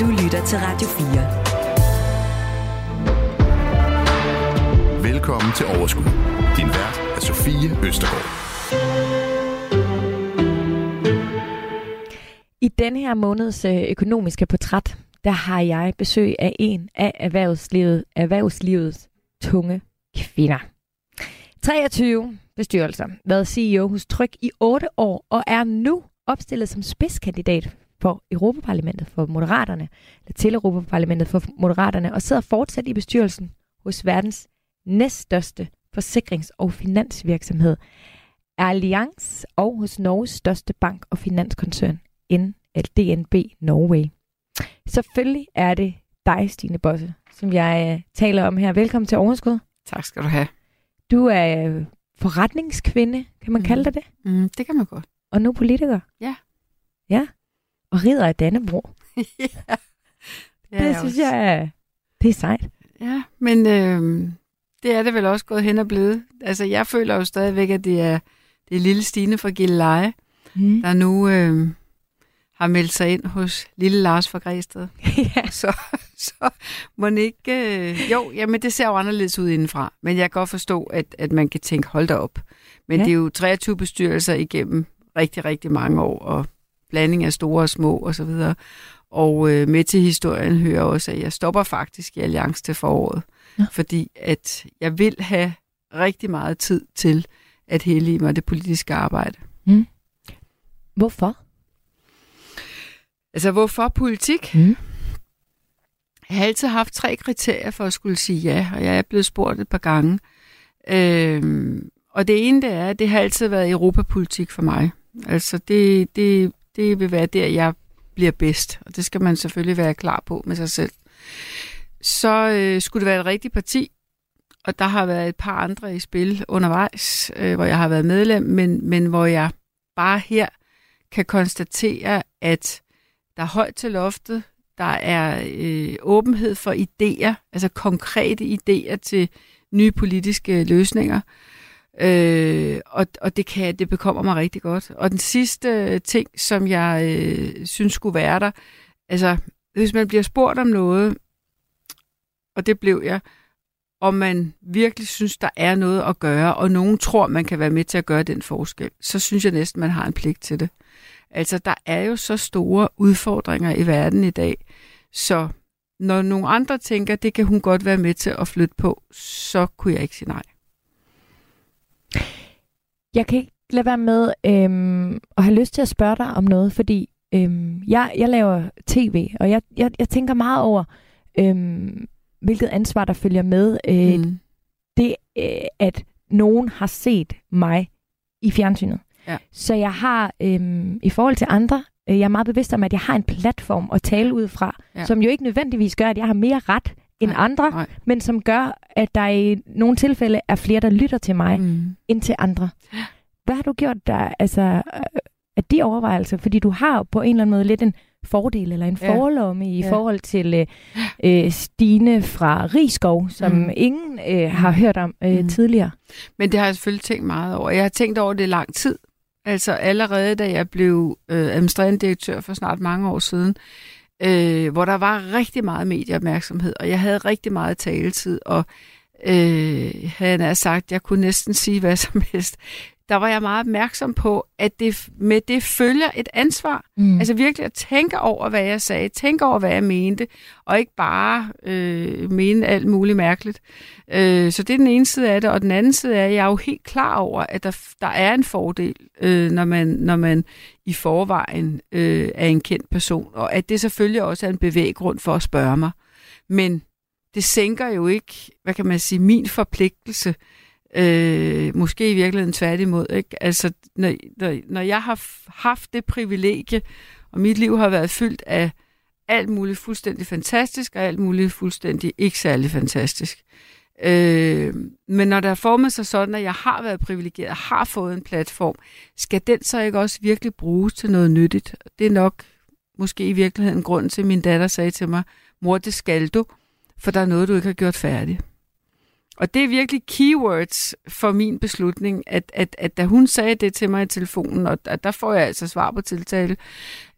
Du lytter til Radio 4. Velkommen til Overskud. Din vært er Sofie Østergaard. I denne her måneds øh, økonomiske portræt, der har jeg besøg af en af erhvervslivet, erhvervslivets tunge kvinder. 23 bestyrelser, været CEO hos Tryk i 8 år og er nu opstillet som spidskandidat for Europaparlamentet for Moderaterne, eller til Europaparlamentet for Moderaterne, og sidder fortsat i bestyrelsen hos verdens næststørste forsikrings- og finansvirksomhed, Allianz, og hos Norges største bank- og finanskoncern, DNB Norway. Selvfølgelig er det dig, Stine Bosse, som jeg øh, taler om her. Velkommen til Overskud. Tak skal du have. Du er øh, forretningskvinde, kan man mm. kalde dig det? Mm, det kan man godt. Og nu politiker? Ja. Ja. Og rider af Dannebro. ja. Det, det synes også. jeg, det er sejt. Ja, men øh, det er det vel også gået hen og blevet. Altså, jeg føler jo stadigvæk, at det er, det er lille Stine fra Gilleleje, mm. der nu øh, har meldt sig ind hos lille Lars fra Græsted. ja. Så, så må ikke... Øh, jo, jamen det ser jo anderledes ud indenfra, men jeg kan godt forstå, at, at man kan tænke, hold da op. Men ja. det er jo 23 bestyrelser igennem rigtig, rigtig mange år, og blanding af store og små og så videre. Og øh, med til historien hører også, at jeg stopper faktisk i Alliance til foråret, ja. fordi at jeg vil have rigtig meget tid til at i mig det politiske arbejde. Mm. Hvorfor? Altså, hvorfor politik? Mm. Jeg har altid haft tre kriterier for at skulle sige ja, og jeg er blevet spurgt et par gange. Øhm, og det ene det er, at det har altid været europapolitik for mig. Altså, det, det, det vil være der, jeg bliver bedst, og det skal man selvfølgelig være klar på med sig selv. Så øh, skulle det være et rigtigt parti, og der har været et par andre i spil undervejs, øh, hvor jeg har været medlem, men, men hvor jeg bare her kan konstatere, at der er højt til loftet, der er øh, åbenhed for idéer, altså konkrete idéer til nye politiske løsninger. Øh, Øh, og og det, kan, det bekommer mig rigtig godt. Og den sidste øh, ting, som jeg øh, synes skulle være der, altså hvis man bliver spurgt om noget, og det blev jeg, om man virkelig synes, der er noget at gøre, og nogen tror, man kan være med til at gøre den forskel, så synes jeg næsten, man har en pligt til det. Altså, der er jo så store udfordringer i verden i dag, så når nogle andre tænker, det kan hun godt være med til at flytte på, så kunne jeg ikke sige nej. Jeg kan ikke lade være med øhm, at have lyst til at spørge dig om noget, fordi øhm, jeg, jeg laver tv, og jeg, jeg, jeg tænker meget over, øhm, hvilket ansvar der følger med. Øh, mm. Det, øh, at nogen har set mig i fjernsynet. Ja. Så jeg har, øhm, i forhold til andre, øh, jeg er meget bevidst om, at jeg har en platform at tale ud fra, ja. som jo ikke nødvendigvis gør, at jeg har mere ret end nej, andre, nej. men som gør, at der i nogle tilfælde er flere, der lytter til mig, mm. end til andre. Hvad har du gjort der, altså, øh, af de overvejelser? Fordi du har på en eller anden måde lidt en fordel eller en ja. forlomme i ja. forhold til øh, øh, Stine fra Rigskov, som mm. ingen øh, har hørt om øh, mm. tidligere. Men det har jeg selvfølgelig tænkt meget over. Jeg har tænkt over det i lang tid. Altså allerede da jeg blev øh, administrerende direktør for snart mange år siden, øh, hvor der var rigtig meget medieopmærksomhed, og jeg havde rigtig meget taletid, og øh, havde jeg sagt, jeg kunne næsten sige hvad som helst der var jeg meget opmærksom på, at det, med det følger et ansvar. Mm. Altså virkelig at tænke over, hvad jeg sagde, tænke over, hvad jeg mente, og ikke bare øh, mene alt muligt mærkeligt. Øh, så det er den ene side af det, og den anden side er, at jeg er jo helt klar over, at der, der er en fordel, øh, når, man, når man i forvejen øh, er en kendt person, og at det selvfølgelig også er en bevæggrund for at spørge mig. Men det sænker jo ikke, hvad kan man sige, min forpligtelse Øh, måske i virkeligheden tværtimod. Ikke? Altså, når, når jeg har haft det privilegie, og mit liv har været fyldt af alt muligt fuldstændig fantastisk, og alt muligt fuldstændig ikke særlig fantastisk. Øh, men når der har formet sig sådan, at jeg har været privilegeret, har fået en platform, skal den så ikke også virkelig bruges til noget nyttigt? Det er nok måske i virkeligheden grund til, at min datter sagde til mig, mor, det skal du, for der er noget, du ikke har gjort færdigt. Og det er virkelig keywords for min beslutning, at, at, at da hun sagde det til mig i telefonen, og der får jeg altså svar på tiltale,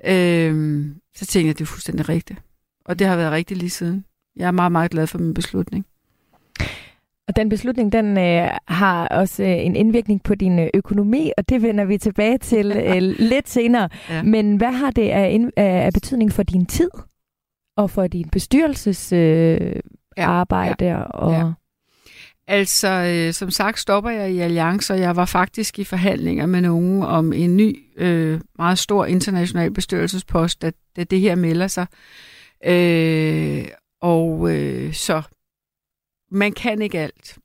øh, så tænkte jeg, at det er fuldstændig rigtigt. Og det har været rigtigt lige siden. Jeg er meget, meget glad for min beslutning. Og den beslutning, den øh, har også øh, en indvirkning på din øh, økonomi, og det vender vi tilbage til øh, lidt senere. Ja. Men hvad har det af, ind, af, betydning for din tid og for din bestyrelsesarbejde? Øh, ja, arbejde ja, og... Ja. Altså, øh, som sagt stopper jeg i alliancer. jeg var faktisk i forhandlinger med nogen om en ny, øh, meget stor international bestyrelsespost, da, da det her melder sig. Øh, og øh, så man kan ikke alt.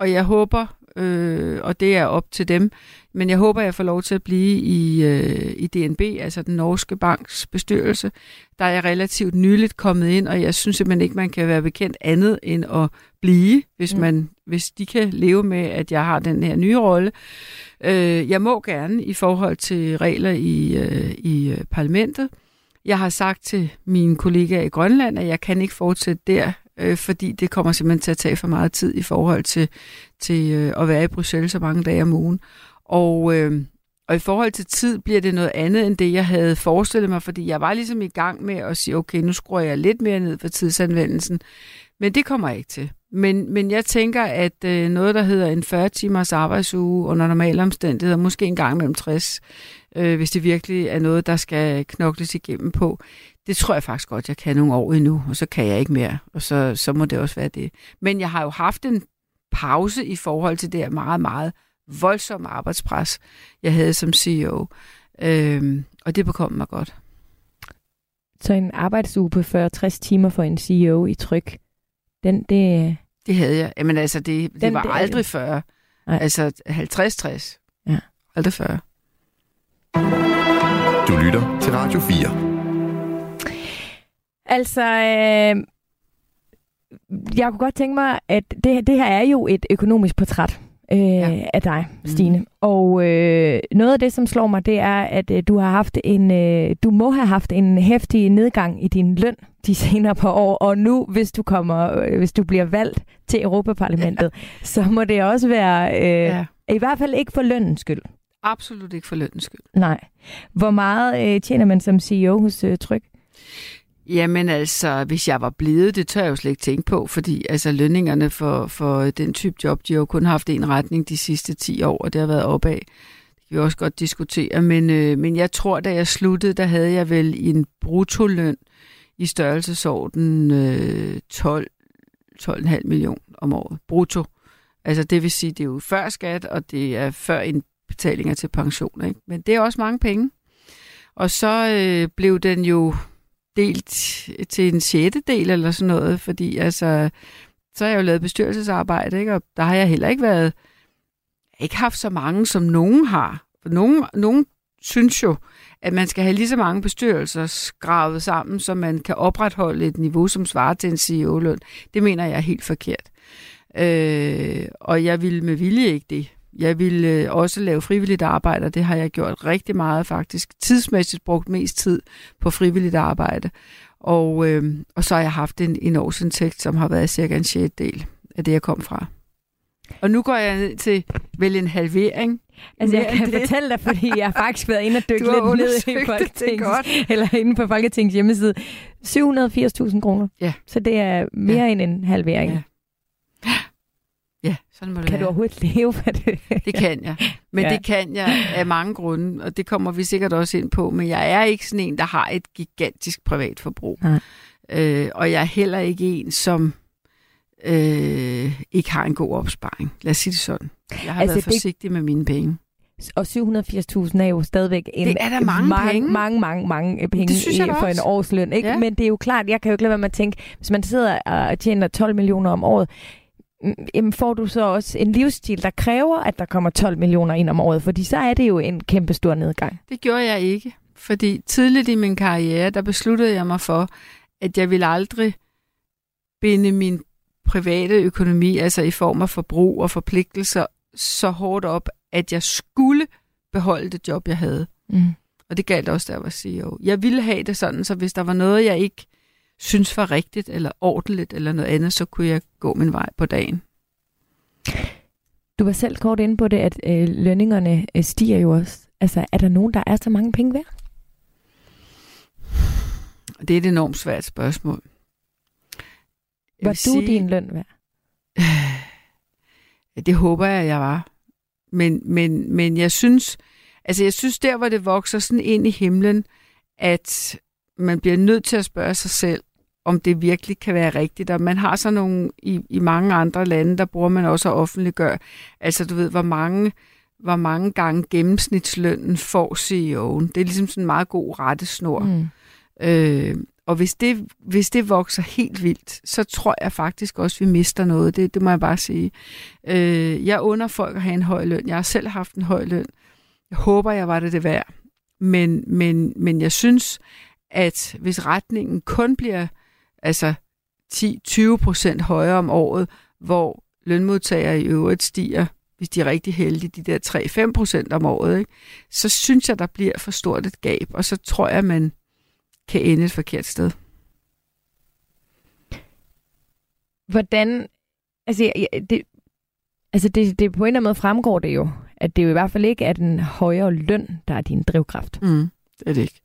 Og jeg håber, øh, og det er op til dem, men jeg håber, jeg får lov til at blive i, øh, i DNB, altså den norske banks bestyrelse. Der er jeg relativt nyligt kommet ind, og jeg synes simpelthen ikke, man kan være bekendt andet end at blive, hvis, mm. man, hvis de kan leve med, at jeg har den her nye rolle. Øh, jeg må gerne i forhold til regler i, øh, i øh, parlamentet. Jeg har sagt til mine kollegaer i Grønland, at jeg kan ikke fortsætte der øh, fordi det kommer simpelthen til at tage for meget tid i forhold til, til øh, at være i Bruxelles så mange dage om ugen. Og, øh, og i forhold til tid bliver det noget andet end det, jeg havde forestillet mig, fordi jeg var ligesom i gang med at sige, okay, nu skruer jeg lidt mere ned for tidsanvendelsen, men det kommer jeg ikke til. Men, men jeg tænker, at øh, noget, der hedder en 40 timers arbejdsuge under normale omstændigheder, måske en gang mellem 60, øh, hvis det virkelig er noget, der skal knokles igennem på, det tror jeg faktisk godt, jeg kan nogle år endnu, og så kan jeg ikke mere, og så, så må det også være det. Men jeg har jo haft en pause i forhold til det her meget, meget voldsomme arbejdspres, jeg havde som CEO, øhm, og det bekom mig godt. Så en arbejdsuge på 40-60 timer for en CEO i tryk, den, det... Det havde jeg. Jamen altså, det, det den, var det aldrig 40. Nej. Altså 50-60. Ja. Aldrig 40. Du lytter til Radio 4. Altså, øh, jeg kunne godt tænke mig, at det, det her er jo et økonomisk portræt øh, ja. af dig, Stine. Mm. Og øh, noget af det, som slår mig, det er, at øh, du har haft en, øh, du må have haft en hæftig nedgang i din løn de senere par år, og nu, hvis du kommer, øh, hvis du bliver valgt til Europaparlamentet, ja. så må det også være, øh, ja. i hvert fald ikke for lønnens skyld. Absolut ikke for lønnens skyld. Nej. Hvor meget øh, tjener man som CEO hos øh, Tryk? Jamen altså, hvis jeg var blevet, det tør jeg jo slet ikke tænke på, fordi altså lønningerne for, for øh, den type job, de har jo kun haft en retning de sidste 10 år, og det har været opad. Det kan vi også godt diskutere, men, øh, men jeg tror, da jeg sluttede, der havde jeg vel en bruttoløn i størrelsesorden øh, 12, 12,5 millioner om året. Brutto. Altså det vil sige, det er jo før skat, og det er før indbetalinger til pension. Ikke? Men det er også mange penge. Og så øh, blev den jo delt til en sjette del eller sådan noget, fordi altså, så har jeg jo lavet bestyrelsesarbejde, ikke? og der har jeg heller ikke været, ikke haft så mange, som nogen har. For nogen, nogen synes jo, at man skal have lige så mange bestyrelser skravet sammen, så man kan opretholde et niveau, som svarer til en CEO-løn. Det mener jeg er helt forkert. Øh, og jeg vil med vilje ikke det. Jeg vil øh, også lave frivilligt arbejde, og det har jeg gjort rigtig meget faktisk. Tidsmæssigt brugt mest tid på frivilligt arbejde. Og, øh, og så har jeg haft en, en årsindtægt, som har været cirka en del af det, jeg kom fra. Og nu går jeg ned til vel en halvering. Altså, jeg kan det. fortælle dig, fordi jeg har faktisk været inde og dykke lidt ned i Folketings, eller inde på Folketings hjemmeside. 780.000 kroner. Ja. Så det er mere ja. end en halvering. Ja. Ja, sådan må det Kan være. du overhovedet leve af det? det kan jeg. Men ja. det kan jeg af mange grunde, og det kommer vi sikkert også ind på. Men jeg er ikke sådan en, der har et gigantisk privat forbrug. Ja. Øh, og jeg er heller ikke en, som øh, ikke har en god opsparing. Lad os sige det sådan. Jeg har altså, været forsigtig det... med mine penge. Og 780.000 er jo stadigvæk en, det er der mange, mange penge. mange, mange, mange penge det synes jeg for en årsløn. Ikke? Ja. Men det er jo klart, jeg kan jo ikke lade være med at tænke, hvis man sidder og tjener 12 millioner om året, jamen får du så også en livsstil, der kræver, at der kommer 12 millioner ind om året, fordi så er det jo en kæmpe stor nedgang. Det gjorde jeg ikke, fordi tidligt i min karriere, der besluttede jeg mig for, at jeg ville aldrig binde min private økonomi, altså i form af forbrug og forpligtelser, så hårdt op, at jeg skulle beholde det job, jeg havde. Mm. Og det galt også, da jeg var CEO. Jeg ville have det sådan, så hvis der var noget, jeg ikke synes var rigtigt eller ordentligt eller noget andet, så kunne jeg gå min vej på dagen. Du var selv kort inde på det, at øh, lønningerne øh, stiger jo også. Altså, er der nogen, der er så mange penge værd? Det er et enormt svært spørgsmål. Var du sige, din løn værd? Det håber jeg, jeg var. Men, men, men jeg synes, altså jeg synes der, hvor det vokser sådan ind i himlen, at man bliver nødt til at spørge sig selv, om det virkelig kan være rigtigt. Og man har så nogle, i, i mange andre lande, der bruger man også at offentliggøre, altså du ved, hvor mange, hvor mange gange gennemsnitslønnen får CEO'en. Det er ligesom sådan en meget god rettesnor. Mm. Øh, og hvis det, hvis det vokser helt vildt, så tror jeg faktisk også, at vi mister noget. Det, det må jeg bare sige. Øh, jeg under folk at have en høj løn. Jeg har selv haft en høj løn. Jeg håber, jeg var det det værd. Men, men, men jeg synes, at hvis retningen kun bliver altså 10-20 procent højere om året, hvor lønmodtagere i øvrigt stiger, hvis de er rigtig heldige, de der 3-5 procent om året, ikke? så synes jeg, der bliver for stort et gab, og så tror jeg, man kan ende et forkert sted. Hvordan, altså, det, altså det, det på en eller anden måde fremgår det jo, at det jo i hvert fald ikke er den højere løn, der er din drivkraft. Mm, det er det ikke.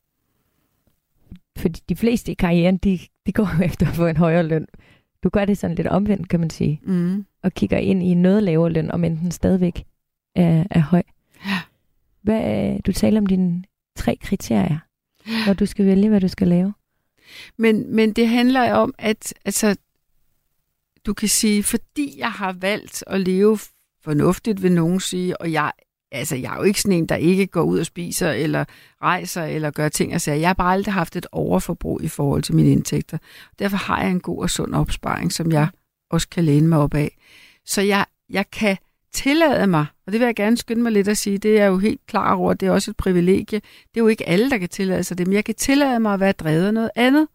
Fordi de fleste i karrieren, de, de går efter at få en højere løn. Du gør det sådan lidt omvendt, kan man sige. Mm. Og kigger ind i noget lavere løn, om den stadigvæk er, er høj. Ja. Hvad, du taler om dine tre kriterier, når du skal vælge, hvad du skal lave. Men, men det handler om, at altså, du kan sige, fordi jeg har valgt at leve fornuftigt, vil nogen sige, og jeg altså, jeg er jo ikke sådan en, der ikke går ud og spiser, eller rejser, eller gør ting og sager. Jeg har bare aldrig haft et overforbrug i forhold til mine indtægter. Derfor har jeg en god og sund opsparing, som jeg også kan læne mig op af. Så jeg, jeg kan tillade mig, og det vil jeg gerne skynde mig lidt at sige, det er jo helt klar over, det er også et privilegie. Det er jo ikke alle, der kan tillade sig det, men jeg kan tillade mig at være drevet af noget andet.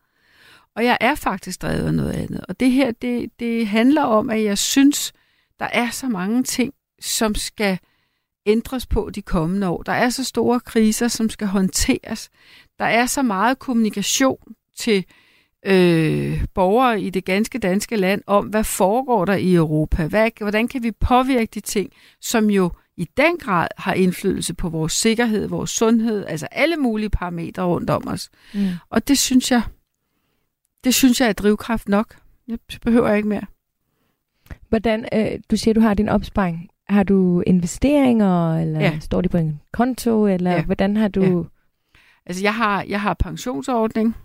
Og jeg er faktisk drevet af noget andet. Og det her, det, det handler om, at jeg synes, der er så mange ting, som skal ændres på de kommende år. Der er så store kriser, som skal håndteres. Der er så meget kommunikation til øh, borgere i det ganske danske land om, hvad foregår der i Europa? Hvad, hvordan kan vi påvirke de ting, som jo i den grad har indflydelse på vores sikkerhed, vores sundhed, altså alle mulige parametre rundt om os. Mm. Og det synes jeg, det synes jeg er drivkraft nok. Jeg behøver ikke mere. Hvordan, øh, du siger, du har din opsparing. Har du investeringer, eller ja. står de på en konto, eller ja. hvordan har du... Ja. Altså, jeg har, jeg har pensionsordning,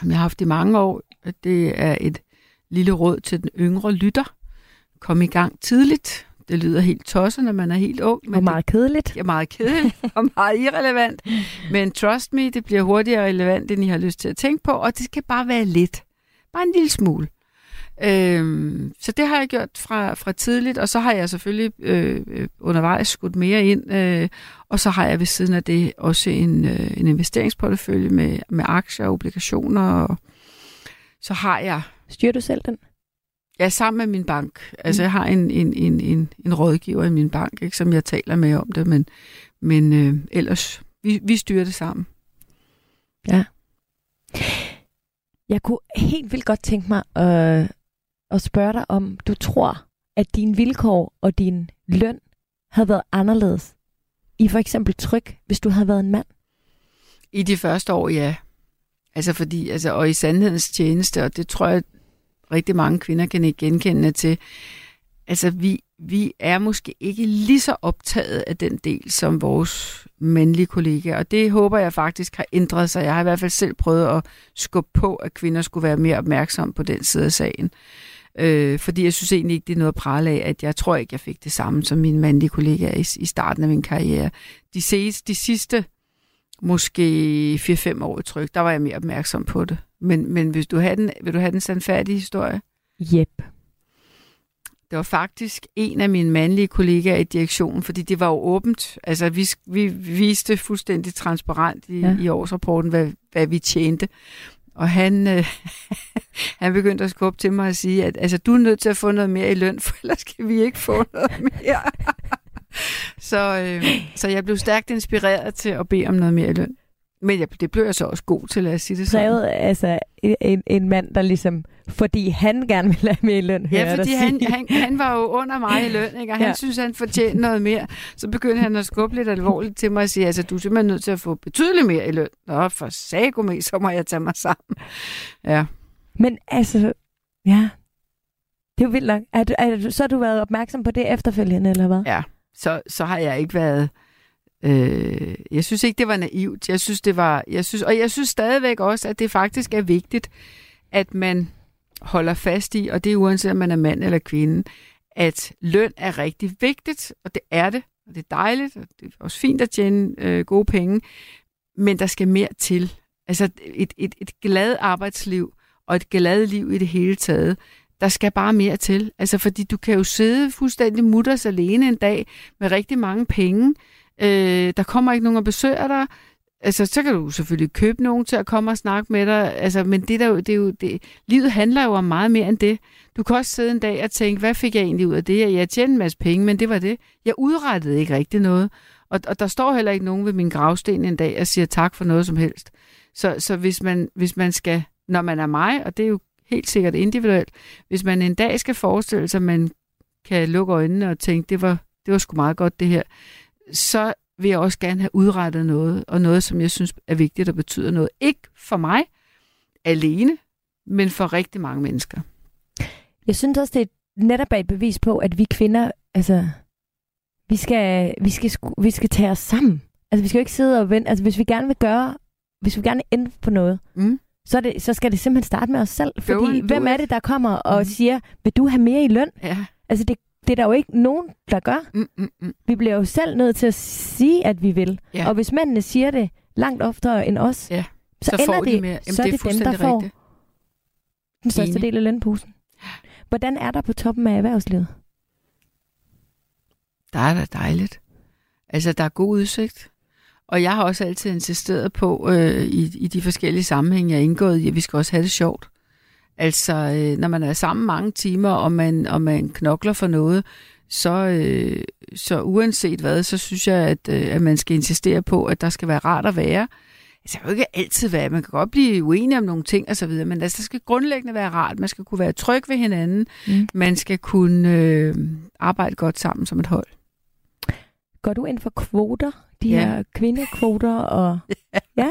som jeg har haft i mange år. Det er et lille råd til den yngre lytter. Kom i gang tidligt. Det lyder helt tosset, når man er helt ung. Men og meget kedeligt. Ja, meget kedeligt og meget irrelevant. Men trust me, det bliver hurtigere relevant, end I har lyst til at tænke på, og det skal bare være lidt. Bare en lille smule. Øhm, så det har jeg gjort fra, fra tidligt, og så har jeg selvfølgelig øh, øh, undervejs skudt mere ind, øh, og så har jeg ved siden af det også en, øh, en investeringsportefølje med, med aktier og obligationer, og så har jeg... Styrer du selv den? Ja, sammen med min bank. Altså, mm. jeg har en, en, en, en, en rådgiver i min bank, ikke, som jeg taler med om det, men, men øh, ellers, vi, vi styrer det sammen. Ja. Jeg kunne helt vildt godt tænke mig at og spørge dig om, du tror, at dine vilkår og din løn havde været anderledes i for eksempel tryk, hvis du havde været en mand? I de første år, ja. Altså fordi, altså, og i sandhedens tjeneste, og det tror jeg, rigtig mange kvinder kan ikke genkende til, altså vi, vi er måske ikke lige så optaget af den del som vores mandlige kollegaer, og det håber jeg faktisk har ændret sig. Jeg har i hvert fald selv prøvet at skubbe på, at kvinder skulle være mere opmærksomme på den side af sagen. Øh, fordi jeg synes egentlig ikke, det er noget at prale af, at jeg tror ikke, jeg fik det samme som mine mandlige kollegaer i, i starten af min karriere. De, ses, de sidste måske 4-5 år i tryk, der var jeg mere opmærksom på det. Men, men hvis du have den, vil du have den sandfærdige historie? Jep. Det var faktisk en af mine mandlige kollegaer i direktionen, fordi det var jo åbent. Altså, vi, vi viste fuldstændig transparent i, ja. i årsrapporten, hvad, hvad vi tjente. Og han, øh, han begyndte at skubbe til mig og sige, at altså, du er nødt til at få noget mere i løn, for ellers kan vi ikke få noget mere. så, øh, så jeg blev stærkt inspireret til at bede om noget mere i løn. Men jeg, det blev jeg så også god til, at sige det sådan. altså en, en mand, der ligesom, fordi han gerne ville have mere i løn, Ja, fordi han, sige. han, han var jo under mig i løn, ikke? og han Ja. synes, han fortjente noget mere. Så begyndte han at skubbe lidt alvorligt til mig og sige, altså du er simpelthen nødt til at få betydeligt mere i løn. Nå, for sagome, så må jeg tage mig sammen. Ja. Men altså, ja, det er jo vildt nok. Er du, er du, så har du været opmærksom på det efterfølgende, eller hvad? Ja. Så, så har jeg ikke været... Øh, jeg synes ikke, det var naivt. Jeg synes, det var... Jeg synes, og jeg synes stadigvæk også, at det faktisk er vigtigt, at man holder fast i, og det er uanset om man er mand eller kvinde, at løn er rigtig vigtigt, og det er det, og det er dejligt, og det er også fint at tjene øh, gode penge, men der skal mere til. Altså et, et, et glad arbejdsliv, og et glad liv i det hele taget, der skal bare mere til. Altså fordi du kan jo sidde fuldstændig mutters alene en dag med rigtig mange penge, øh, der kommer ikke nogen og besøger dig, Altså, så kan du selvfølgelig købe nogen til at komme og snakke med dig, altså, men det, der, det er jo, det, livet handler jo om meget mere end det. Du kan også sidde en dag og tænke, hvad fik jeg egentlig ud af det? her? Jeg tjente en masse penge, men det var det. Jeg udrettede ikke rigtig noget. Og, og der står heller ikke nogen ved min gravsten en dag og siger tak for noget som helst. Så, så hvis, man, hvis man skal, når man er mig, og det er jo helt sikkert individuelt, hvis man en dag skal forestille sig, at man kan lukke øjnene og tænke, det var, det var sgu meget godt det her, så vil jeg også gerne have udrettet noget, og noget, som jeg synes er vigtigt og betyder noget. Ikke for mig alene, men for rigtig mange mennesker. Jeg synes også, det er netop et bevis på, at vi kvinder, altså, vi skal, vi skal, vi skal tage os sammen. Altså, vi skal jo ikke sidde og vente. Altså, hvis vi gerne vil gøre, hvis vi gerne vil ændre på noget, Mm. så, det, så skal det simpelthen starte med os selv. Fordi hvem er det, der kommer og Mhm. siger, vil du have mere i løn? Ja. Altså, det, det er der jo ikke nogen, der gør. Mm, mm, mm. Vi bliver jo selv nødt til at sige, at vi vil. Ja. Og hvis mændene siger det langt oftere end os, Ja. så, Så, ender får de det, mere. Jamen, så er det er det dem, der fuldstændig får rigtigt. den største Enig. del af lønposen. Hvordan er der på toppen af erhvervslivet? Der er da dejligt. Altså, der er god udsigt. Og jeg har også altid insisteret på, øh, i, i de forskellige sammenhænge, jeg er indgået i, at vi skal også have det sjovt. Altså, øh, når man er sammen mange timer, og man, og man knokler for noget, så, øh, så uanset hvad, så synes jeg, at, øh, at man skal insistere på, at der skal være rart at være. Altså, det kan jo ikke altid være. Man kan godt blive uenig om nogle ting og så videre, men altså, der skal grundlæggende være rart. Man skal kunne være tryg ved hinanden. Mm. Man skal kunne øh, arbejde godt sammen som et hold. Går du ind for kvoter? De Ja. her kvindekvoter? Og...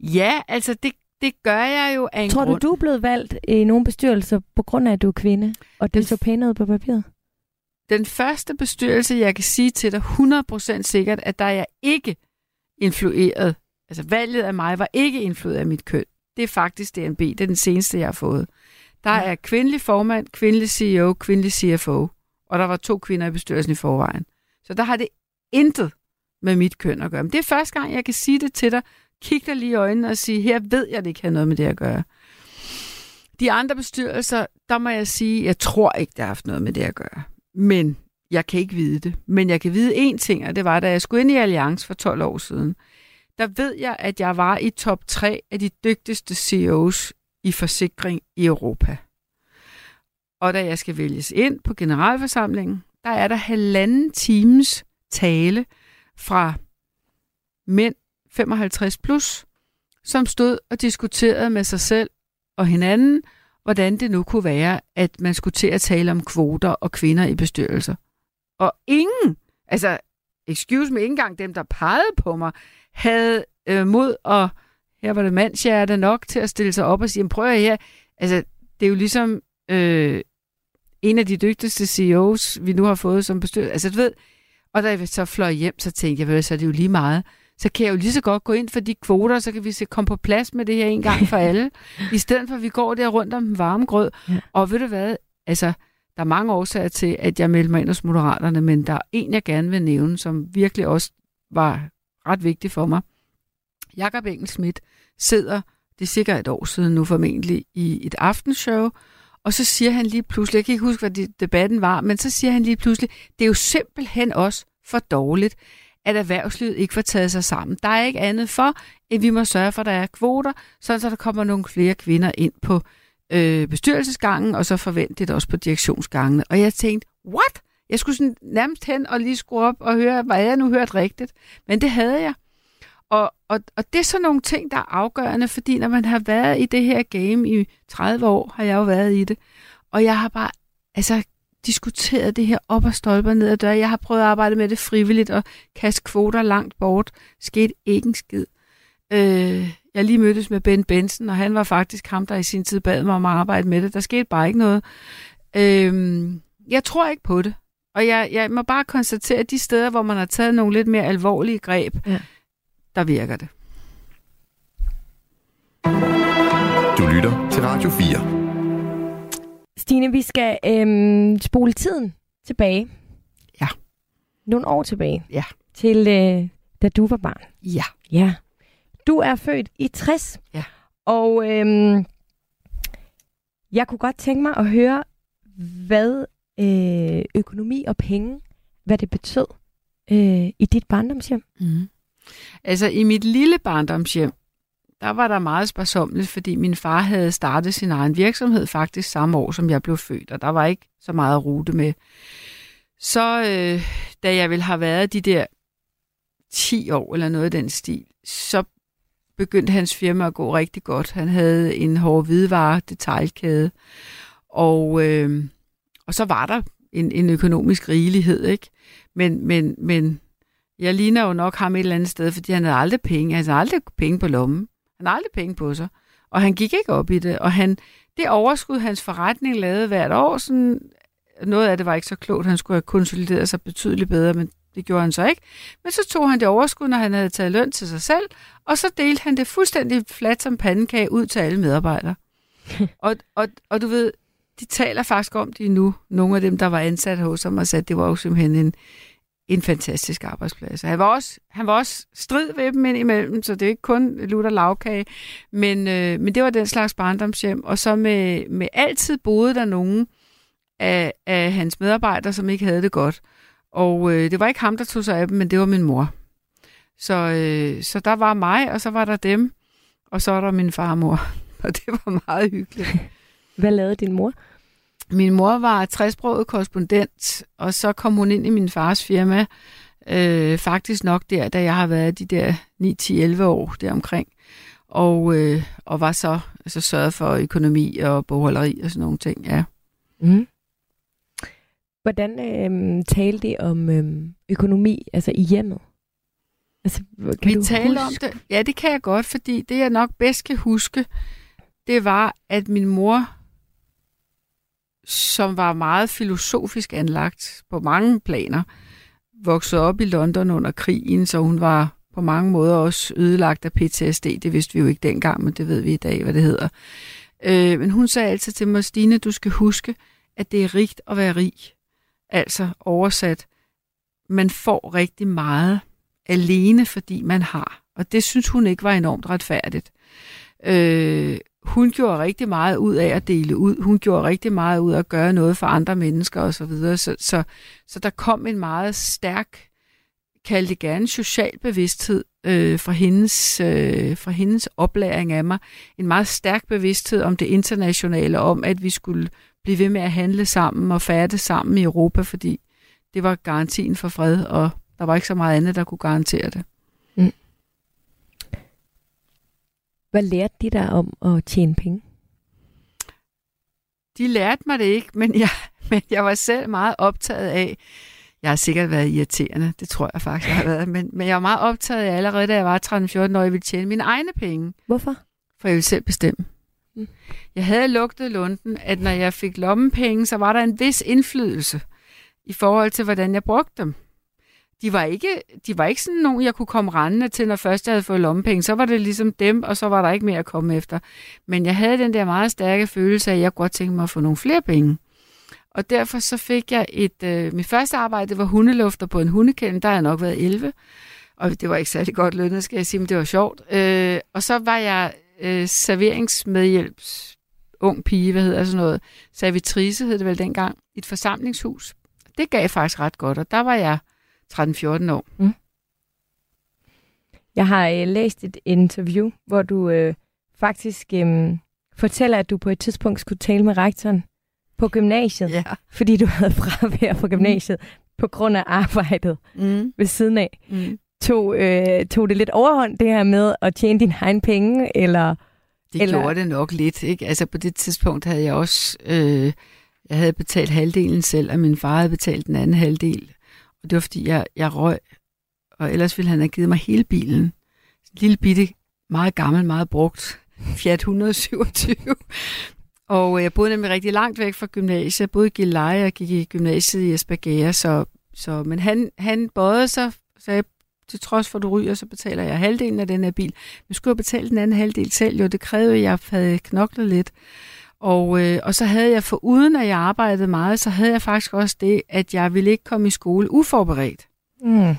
Ja, altså det, det gør jeg jo af en Tror du, grund. du er blevet valgt i nogle bestyrelser på grund af, at du er kvinde? Og det Den- så pænt ud på papiret? Den første bestyrelse, jeg kan sige til dig 100% sikkert, at der er jeg ikke influeret. Altså valget af mig var ikke influeret af mit køn. Det er faktisk DNB. Det er den seneste, jeg har fået. Der Ja. er kvindelig formand, kvindelig CEO, kvindelig CFO. Og der var to kvinder i bestyrelsen i forvejen. Så der har det intet med mit køn at gøre. Men det er første gang, jeg kan sige det til dig kigge dig lige i øjnene og sige, her ved jeg, det ikke har noget med det at gøre. De andre bestyrelser, der må jeg sige, jeg tror ikke, det har haft noget med det at gøre. Men jeg kan ikke vide det. Men jeg kan vide én ting, og det var, da jeg skulle ind i Alliance for 12 år siden. Der ved jeg, at jeg var i top 3 af de dygtigste CEOs i forsikring i Europa. Og da jeg skal vælges ind på generalforsamlingen, der er der halvanden times tale fra mænd 55 plus, som stod og diskuterede med sig selv og hinanden, hvordan det nu kunne være, at man skulle til at tale om kvoter og kvinder i bestyrelser. Og ingen, altså, excuse me, ikke engang dem, der pegede på mig, havde øh, mod, og her var det mandshjerte nok til at stille sig op og sige, prøv at her, altså, det er jo ligesom øh, en af de dygtigste CEOs, vi nu har fået som bestyrelse. Altså, du ved, og da jeg så fløj hjem, så tænkte jeg, så er det jo lige meget. Så kan jeg jo lige så godt gå ind for de kvoter, så kan vi se komme på plads med det her en gang for alle. I stedet for, at vi går der rundt om den varme grød. Ja. Og ved du hvad, altså, der er mange årsager til, at jeg meldte mig ind hos Moderaterne, men der er en, jeg gerne vil nævne, som virkelig også var ret vigtig for mig. Jakob Engelsmidt sidder, det er sikkert et år siden nu formentlig, i et aftenshow, og så siger han lige pludselig, jeg kan ikke huske, hvad debatten var, men så siger han lige pludselig, det er jo simpelthen også for dårligt, at erhvervslivet ikke får taget sig sammen. Der er ikke andet for, at vi må sørge for, at der er kvoter, sådan så der kommer nogle flere kvinder ind på øh, bestyrelsesgangen, og så forventet også på direktionsgangene. Og jeg tænkte, what? Jeg skulle sådan nærmest hen og lige skrue op og høre, hvad jeg nu hørt rigtigt. Men det havde jeg. Og, og, og det er sådan nogle ting, der er afgørende, fordi når man har været i det her game i 30 år, har jeg jo været i det, og jeg har bare altså, diskuteret det her op og stolper ned ad døre. Jeg har prøvet at arbejde med det frivilligt og kaste kvoter langt bort. Skete ikke en skid. Øh, jeg lige mødtes med Ben Benson, og han var faktisk ham, der i sin tid bad mig om at arbejde med det. Der skete bare ikke noget. Øh, jeg tror ikke på det. Og jeg, jeg må bare konstatere, at de steder, hvor man har taget nogle lidt mere alvorlige greb, ja. der virker det. Du lytter til Radio 4. Stine, vi skal øhm, spole tiden tilbage. Ja. Nogle år tilbage. Ja. Til øh, da du var barn. Ja. Ja. Du er født i 60. Ja. Og øhm, jeg kunne godt tænke mig at høre, hvad øh, økonomi og penge, hvad det betød øh, i dit barndomshjem. Mm. Altså i mit lille barndomshjem, der var der meget sparsomligt, fordi min far havde startet sin egen virksomhed faktisk samme år, som jeg blev født, og der var ikke så meget at rute med. Så øh, da jeg ville have været de der 10 år eller noget af den stil, så begyndte hans firma at gå rigtig godt. Han havde en hård hvidevare detaljkæde, og, øh, og så var der en, en økonomisk rigelighed, ikke? Men, men, men jeg ligner jo nok ham et eller andet sted, fordi han havde aldrig penge. Han havde aldrig penge på lommen. Han har aldrig penge på sig. Og han gik ikke op i det. Og han, det overskud, hans forretning lavede hvert år, sådan, noget af det var ikke så klogt. Han skulle have konsolideret sig betydeligt bedre, men det gjorde han så ikke. Men så tog han det overskud, når han havde taget løn til sig selv, og så delte han det fuldstændig fladt som pandekage ud til alle medarbejdere. og, og, og du ved, de taler faktisk om det nu, nogle af dem, der var ansat hos ham, og sagde, at det var jo simpelthen en, en fantastisk arbejdsplads. Han var også, han var også strid ved dem indimellem, så det er ikke kun lutter lavkage, men, øh, men det var den slags barndomshjem. Og så med, med altid boede der nogen af, af hans medarbejdere, som ikke havde det godt. Og øh, det var ikke ham, der tog sig af dem, men det var min mor. Så, øh, så der var mig, og så var der dem, og så var der min farmor. Og det var meget hyggeligt. Hvad lavede din mor? Min mor var træsproget korrespondent, og så kom hun ind i min fars firma, øh, faktisk nok der, da jeg har været de der 9-10-11 år deromkring, og, øh, og var så altså, sørget for økonomi og bogholderi og sådan nogle ting, ja. Mm. Hvordan øh, talte de om øh, økonomi, altså i hjemmet? Altså, kan Vi talte om det, ja det kan jeg godt, fordi det jeg nok bedst kan huske, det var, at min mor som var meget filosofisk anlagt på mange planer, voksede op i London under krigen, så hun var på mange måder også ødelagt af PTSD. Det vidste vi jo ikke dengang, men det ved vi i dag, hvad det hedder. Øh, men hun sagde altid til mig, Stine, du skal huske, at det er rigt at være rig. Altså oversat, man får rigtig meget alene, fordi man har. Og det synes hun ikke var enormt retfærdigt. Øh, hun gjorde rigtig meget ud af at dele ud. Hun gjorde rigtig meget ud af at gøre noget for andre mennesker osv. Så, videre. så, så, så der kom en meget stærk, kald det gerne, social bevidsthed øh, fra, hendes, øh, fra hendes oplæring af mig. En meget stærk bevidsthed om det internationale, om at vi skulle blive ved med at handle sammen og færdes sammen i Europa, fordi det var garantien for fred, og der var ikke så meget andet, der kunne garantere det. Hvad lærte de dig om at tjene penge? De lærte mig det ikke, men jeg, men jeg var selv meget optaget af, jeg har sikkert været irriterende, det tror jeg faktisk, jeg har været, men, men jeg var meget optaget af allerede, da jeg var 13-14 år, jeg ville tjene mine egne penge. Hvorfor? For jeg ville selv bestemme. Mm. Jeg havde lugtet lunden, at når jeg fik lommepenge, så var der en vis indflydelse i forhold til, hvordan jeg brugte dem de var ikke, de var ikke sådan nogen, jeg kunne komme rendende til, når først jeg havde fået lommepenge. Så var det ligesom dem, og så var der ikke mere at komme efter. Men jeg havde den der meget stærke følelse af, at jeg godt tænkte mig at få nogle flere penge. Og derfor så fik jeg et... Øh, mit første arbejde det var hundelufter på en hundekælden. Der har jeg nok været 11. Og det var ikke særlig godt lønnet, skal jeg sige, men det var sjovt. Øh, og så var jeg øh, serveringsmedhjælps ung pige, hvad hedder sådan noget, servitrice hed det vel dengang, i et forsamlingshus. Det gav faktisk ret godt, og der var jeg 13-14 år. Mm. Jeg har øh, læst et interview, hvor du øh, faktisk øh, fortæller, at du på et tidspunkt skulle tale med rektoren på gymnasiet, ja. fordi du havde fravær på gymnasiet mm. på grund af arbejdet mm. ved siden af. Mm. tog, øh, tog det lidt overhånd, det her med at tjene din egen penge, eller... Det Eller- gjorde det nok lidt, ikke? Altså på det tidspunkt havde jeg også, øh, jeg havde betalt halvdelen selv, og min far havde betalt den anden halvdel. Og det var fordi, jeg, jeg røg, og ellers ville han have givet mig hele bilen. En lille bitte, meget gammel, meget brugt Fiat 127. Og øh, jeg boede nemlig rigtig langt væk fra gymnasiet. Jeg boede i Gilleleje og gik i gymnasiet i Esbjerg, så, så, men han, han bøjede sig, sagde, til trods for, at du ryger, så betaler jeg halvdelen af den her bil. Men skulle jeg betale den anden halvdel selv? Jo, det krævede, at jeg havde knoklet lidt. Og, øh, og så havde jeg, for uden at jeg arbejdede meget, så havde jeg faktisk også det, at jeg ville ikke komme i skole uforberedt. Mm.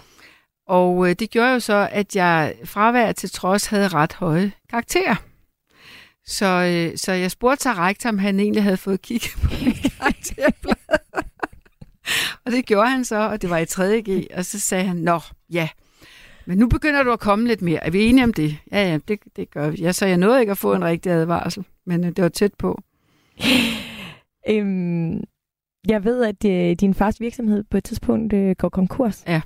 Og øh, det gjorde jo så, at jeg fravær til trods havde ret høje karakterer. Så, øh, så jeg spurgte til rektor, om han egentlig havde fået kigget på min karakterblad. og det gjorde han så, og det var i 3.G. Og så sagde han, nå, ja, men nu begynder du at komme lidt mere. Er vi enige om det? Ja, ja, det, det gør vi. Ja, så jeg nåede ikke at få en rigtig advarsel, men øh, det var tæt på. Øhm, jeg ved, at øh, din fars virksomhed på et tidspunkt øh, går konkurs. Ja.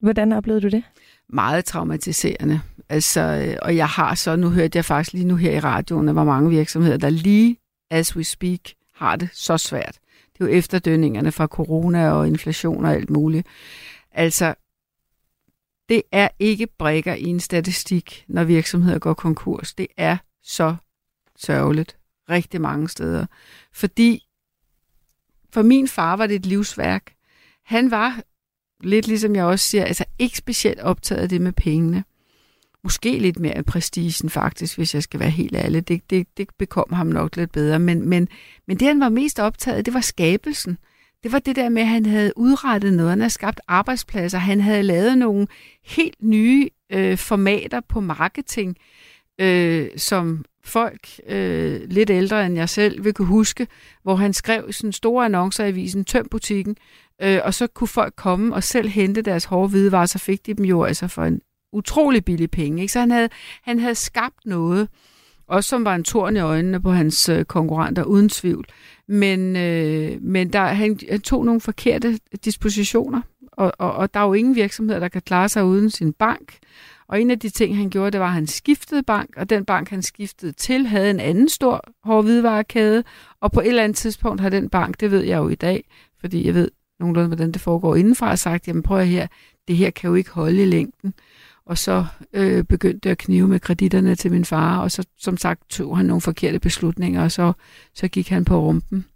Hvordan oplevede du det? meget traumatiserende. Altså, øh, og jeg har så, nu hørte jeg faktisk lige nu her i radioen, at hvor mange virksomheder, der lige as we speak, har det så svært. Det er jo efterdønningerne fra corona og inflation og alt muligt. Altså, det er ikke brækker i en statistik, når virksomheder går konkurs. Det er så sørgeligt rigtig mange steder. Fordi for min far var det et livsværk. Han var lidt ligesom jeg også siger, altså ikke specielt optaget af det med pengene. Måske lidt mere af prestigen faktisk, hvis jeg skal være helt ærlig. Det, det, det bekom ham nok lidt bedre. Men, men, men det, han var mest optaget af, det var skabelsen. Det var det der med, at han havde udrettet noget. Han havde skabt arbejdspladser. Han havde lavet nogle helt nye øh, formater på marketing, øh, som folk øh, lidt ældre end jeg selv vil kunne huske, hvor han skrev sådan store annoncer i avisen, tøm butikken, øh, og så kunne folk komme og selv hente deres hårde hvidevarer, så fik de dem jo altså for en utrolig billig penge. Ikke? Så han havde, han havde skabt noget, også som var en torn i øjnene på hans øh, konkurrenter, uden tvivl. Men, øh, men der, han, han tog nogle forkerte dispositioner, og, og, og der er jo ingen virksomheder, der kan klare sig uden sin bank. Og en af de ting, han gjorde, det var, at han skiftede bank, og den bank, han skiftede til, havde en anden stor hårdhvidevarekæde, og på et eller andet tidspunkt har den bank, det ved jeg jo i dag, fordi jeg ved nogenlunde, hvordan det foregår indenfra, sagt, jamen prøv at her, det her kan jo ikke holde i længden. Og så øh, begyndte jeg at knive med kreditterne til min far, og så som sagt tog han nogle forkerte beslutninger, og så, så gik han på rumpen.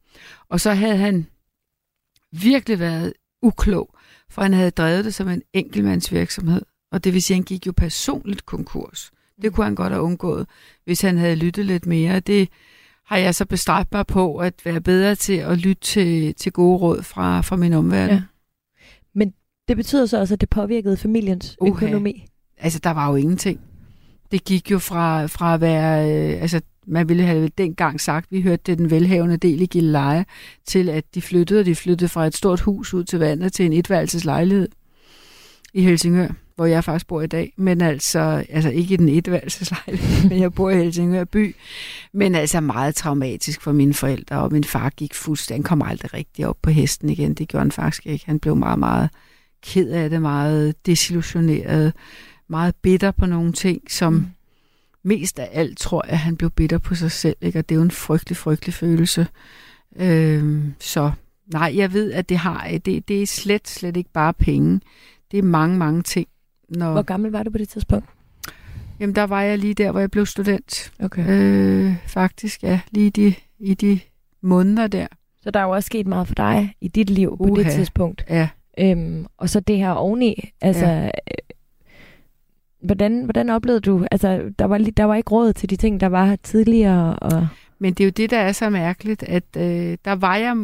Og så havde han virkelig været uklog, for han havde drevet det som en enkeltmandsvirksomhed. Og det vil sige, at han gik jo personligt konkurs. Det kunne han godt have undgået, hvis han havde lyttet lidt mere. Det har jeg så bestræbt mig på, at være bedre til at lytte til, til gode råd fra, fra min omverden. Ja. Men det betyder så også, at det påvirkede familiens Uha. økonomi. Altså, der var jo ingenting. Det gik jo fra, fra at være, øh, altså, man ville have dengang sagt, vi hørte det den velhavende del i Gilleleje, til at de flyttede, og de flyttede fra et stort hus ud til vandet til en etværelseslejlighed i Helsingør, hvor jeg faktisk bor i dag. Men altså, altså ikke i den etværelseslejlighed, men jeg bor i Helsingør by. Men altså meget traumatisk for mine forældre, og min far gik fuldstændig, han kom aldrig rigtig op på hesten igen. Det gjorde han faktisk ikke. Han blev meget, meget ked af det, meget desillusioneret, meget bitter på nogle ting, som mm. mest af alt tror jeg, han blev bitter på sig selv, ikke? og det er jo en frygtelig, frygtelig følelse. Øhm, så nej, jeg ved, at det har, det, det er slet, slet ikke bare penge. Det er mange, mange ting. Når, Hvor gammel var du på det tidspunkt? Jamen, der var jeg lige der, hvor jeg blev student. Okay. Øh, faktisk, ja, lige de, i de måneder der. Så der er jo også sket meget for dig i dit liv på det Uha. tidspunkt. Ja. Øhm, og så det her oveni, altså... Ja. Ja. Hvordan, hvordan oplevede du, altså der var, der var ikke råd til de ting, der var tidligere, og, Men det er jo det, der er så mærkeligt, at øh, der var jeg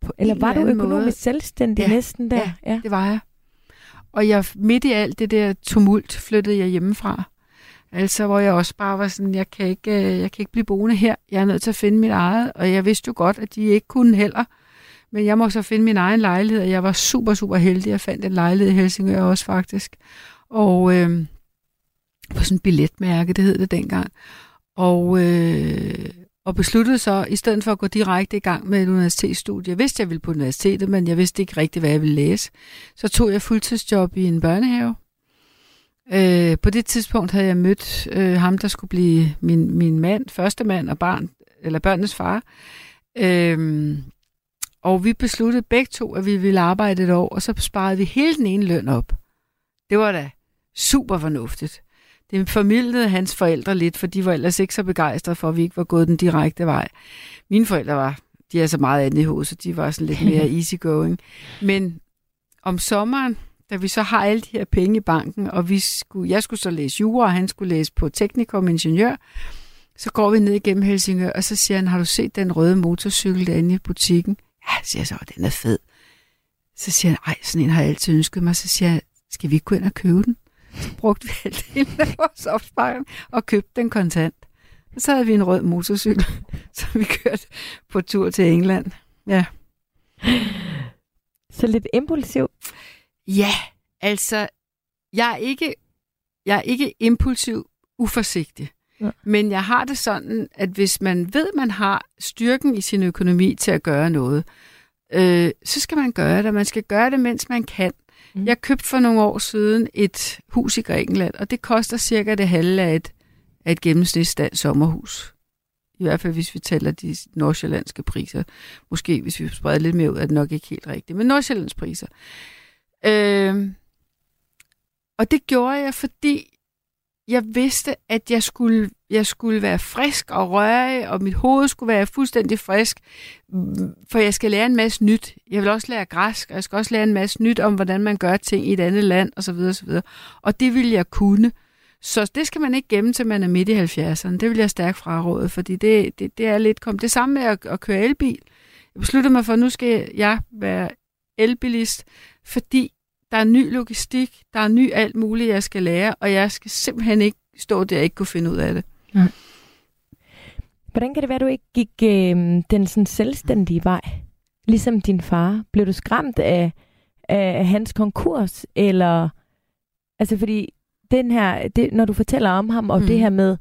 på eller var du eller anden økonomisk måde, selvstændig Ja, næsten der? ja. ja. Det var jeg. Og jeg, midt i alt det der tumult flyttede jeg hjemmefra. Altså, hvor jeg også bare var sådan, jeg kan, ikke, øh, jeg kan ikke blive boende her. Jeg er nødt til at finde mit eget. Og jeg vidste jo godt, at de ikke kunne heller. Men jeg må så finde min egen lejlighed, og jeg var super, super heldig. Jeg fandt en lejlighed i Helsingør også faktisk. Og øh, på sådan en billetmærke, det hed det dengang. Og, øh, og besluttede så, i stedet for at gå direkte i gang med et universitetsstudie, jeg vidste, jeg ville på universitetet, men jeg vidste ikke rigtigt, hvad jeg ville læse, så tog jeg fuldtidsjob i en børnehave. Øh, på det tidspunkt havde jeg mødt øh, ham, der skulle blive min, min mand, første mand og barn, eller børnenes far. Øh, og vi besluttede begge to, at vi ville arbejde et år, og så sparede vi hele den ene løn op. Det var da super fornuftigt. Det formidlede hans forældre lidt, for de var ellers ikke så begejstrede for, at vi ikke var gået den direkte vej. Mine forældre var, de er så meget andet i hovedet, så de var sådan lidt mere easygoing. Men om sommeren, da vi så har alle de her penge i banken, og vi skulle, jeg skulle så læse jura, og han skulle læse på teknikum ingeniør, så går vi ned igennem Helsingør, og så siger han, har du set den røde motorcykel derinde i butikken? Ja, siger jeg så, den er fed. Så siger han, ej, sådan en har jeg altid ønsket mig. Så siger jeg, skal vi ikke gå ind og købe den? Så brugte vi halvdelen af vores opsparing og købte den kontant. Så havde vi en rød motorcykel, så vi kørte på tur til England. Ja. Så lidt impulsiv. Ja, altså, jeg er ikke, jeg er ikke impulsiv uforsigtig. Ja. Men jeg har det sådan, at hvis man ved, man har styrken i sin økonomi til at gøre noget, øh, så skal man gøre det. Man skal gøre det, mens man kan. Mm. Jeg købte for nogle år siden et hus i Grækenland, og det koster cirka det halve af et, af et gennemsnitsdansk sommerhus. I hvert fald, hvis vi tæller de nordsjællandske priser. Måske, hvis vi spreder lidt mere ud, er det nok ikke helt rigtigt. Men nordsjællandske priser. Øh, og det gjorde jeg, fordi jeg vidste, at jeg skulle, jeg skulle være frisk og rørig, og mit hoved skulle være fuldstændig frisk, for jeg skal lære en masse nyt. Jeg vil også lære græsk, og jeg skal også lære en masse nyt om, hvordan man gør ting i et andet land, osv. osv. Og det vil jeg kunne. Så det skal man ikke gemme til, man er midt i 70'erne. Det vil jeg stærkt fraråde, fordi det, det, det er lidt kom. Det samme med at, at køre elbil. Jeg besluttede mig for, at nu skal jeg være elbilist, fordi der er ny logistik, der er ny alt muligt, jeg skal lære, og jeg skal simpelthen ikke stå der og ikke kunne finde ud af det. Ja. Hvordan kan det være, at du ikke gik øh, den sådan selvstændige vej? Ligesom din far. Blev du skræmt af, af hans konkurs? Eller, altså fordi den her, det, når du fortæller om ham, og mm. det her med,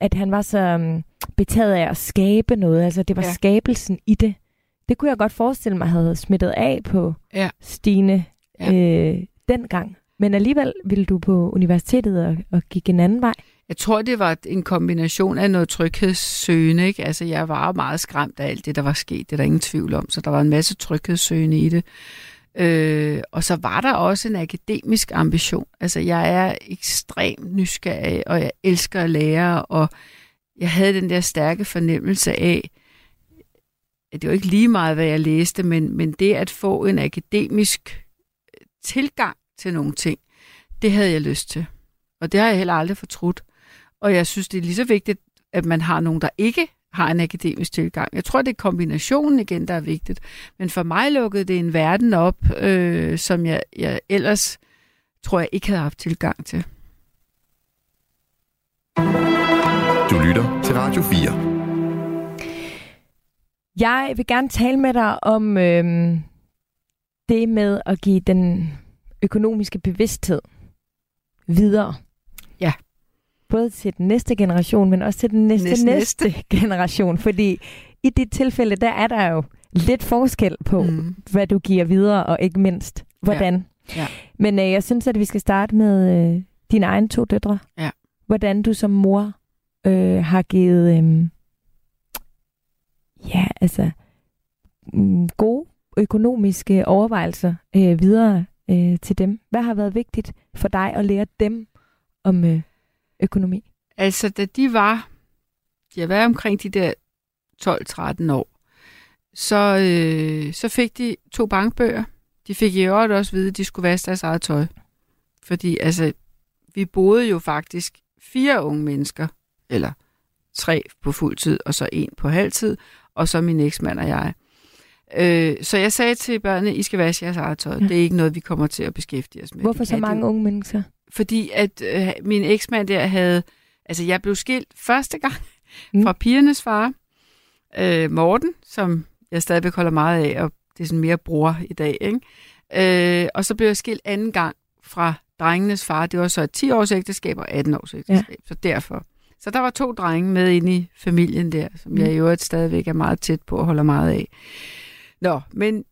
at han var så um, betaget af at skabe noget, altså det var ja. skabelsen i det, det kunne jeg godt forestille mig havde smittet af på ja. Stine ja. øh, dengang. Men alligevel ville du på universitetet og, og gik en anden vej? Jeg tror, det var en kombination af noget tryghedssøgende. Ikke? Altså, jeg var meget skræmt af alt det, der var sket. Det er der ingen tvivl om. Så der var en masse tryghedssøgende i det. Øh, og så var der også en akademisk ambition. Altså, jeg er ekstremt nysgerrig, og jeg elsker at lære, og jeg havde den der stærke fornemmelse af, at det var ikke lige meget, hvad jeg læste, men, men det at få en akademisk tilgang til nogle ting, det havde jeg lyst til. Og det har jeg heller aldrig fortrudt. Og jeg synes, det er lige så vigtigt, at man har nogen, der ikke har en akademisk tilgang. Jeg tror, det er kombinationen igen, der er vigtigt. Men for mig lukkede det en verden op, øh, som jeg, jeg ellers tror jeg ikke havde haft tilgang til. Du lytter til Radio 4. Jeg vil gerne tale med dig om øh, det med at give den økonomiske bevidsthed videre. Ja. Både til den næste generation, men også til den næste næste, næste generation. Fordi i dit tilfælde, der er der jo lidt forskel på, mm. hvad du giver videre, og ikke mindst, hvordan. Ja. Ja. Men øh, jeg synes, at vi skal starte med øh, dine egne to døtre. Ja. Hvordan du som mor øh, har givet øh, ja, altså mm, gode økonomiske overvejelser øh, videre øh, til dem? Hvad har været vigtigt for dig at lære dem om øh, økonomi? Altså, da de var, de har været omkring de der 12-13 år, så, øh, så fik de to bankbøger. De fik i øvrigt også at vide, at de skulle vaske deres eget tøj. Fordi altså, vi boede jo faktisk fire unge mennesker, eller tre på fuld tid, og så en på halvtid, og så min eksmand og jeg. Øh, så jeg sagde til børnene, I skal vaske jeres eget tøj. Ja. Det er ikke noget, vi kommer til at beskæftige os med. Hvorfor så mange det. unge mennesker? Fordi at øh, min eksmand der havde... Altså, jeg blev skilt første gang mm. fra pigernes far, øh, Morten, som jeg stadigvæk holder meget af, og det er sådan mere bror i dag, ikke? Øh, og så blev jeg skilt anden gang fra drengenes far. Det var så et 10 års ægteskab og 18 års ægteskab, ja. så derfor. Så der var to drenge med inde i familien der, som mm. jeg i øvrigt stadigvæk er meget tæt på og holder meget af. Nå, men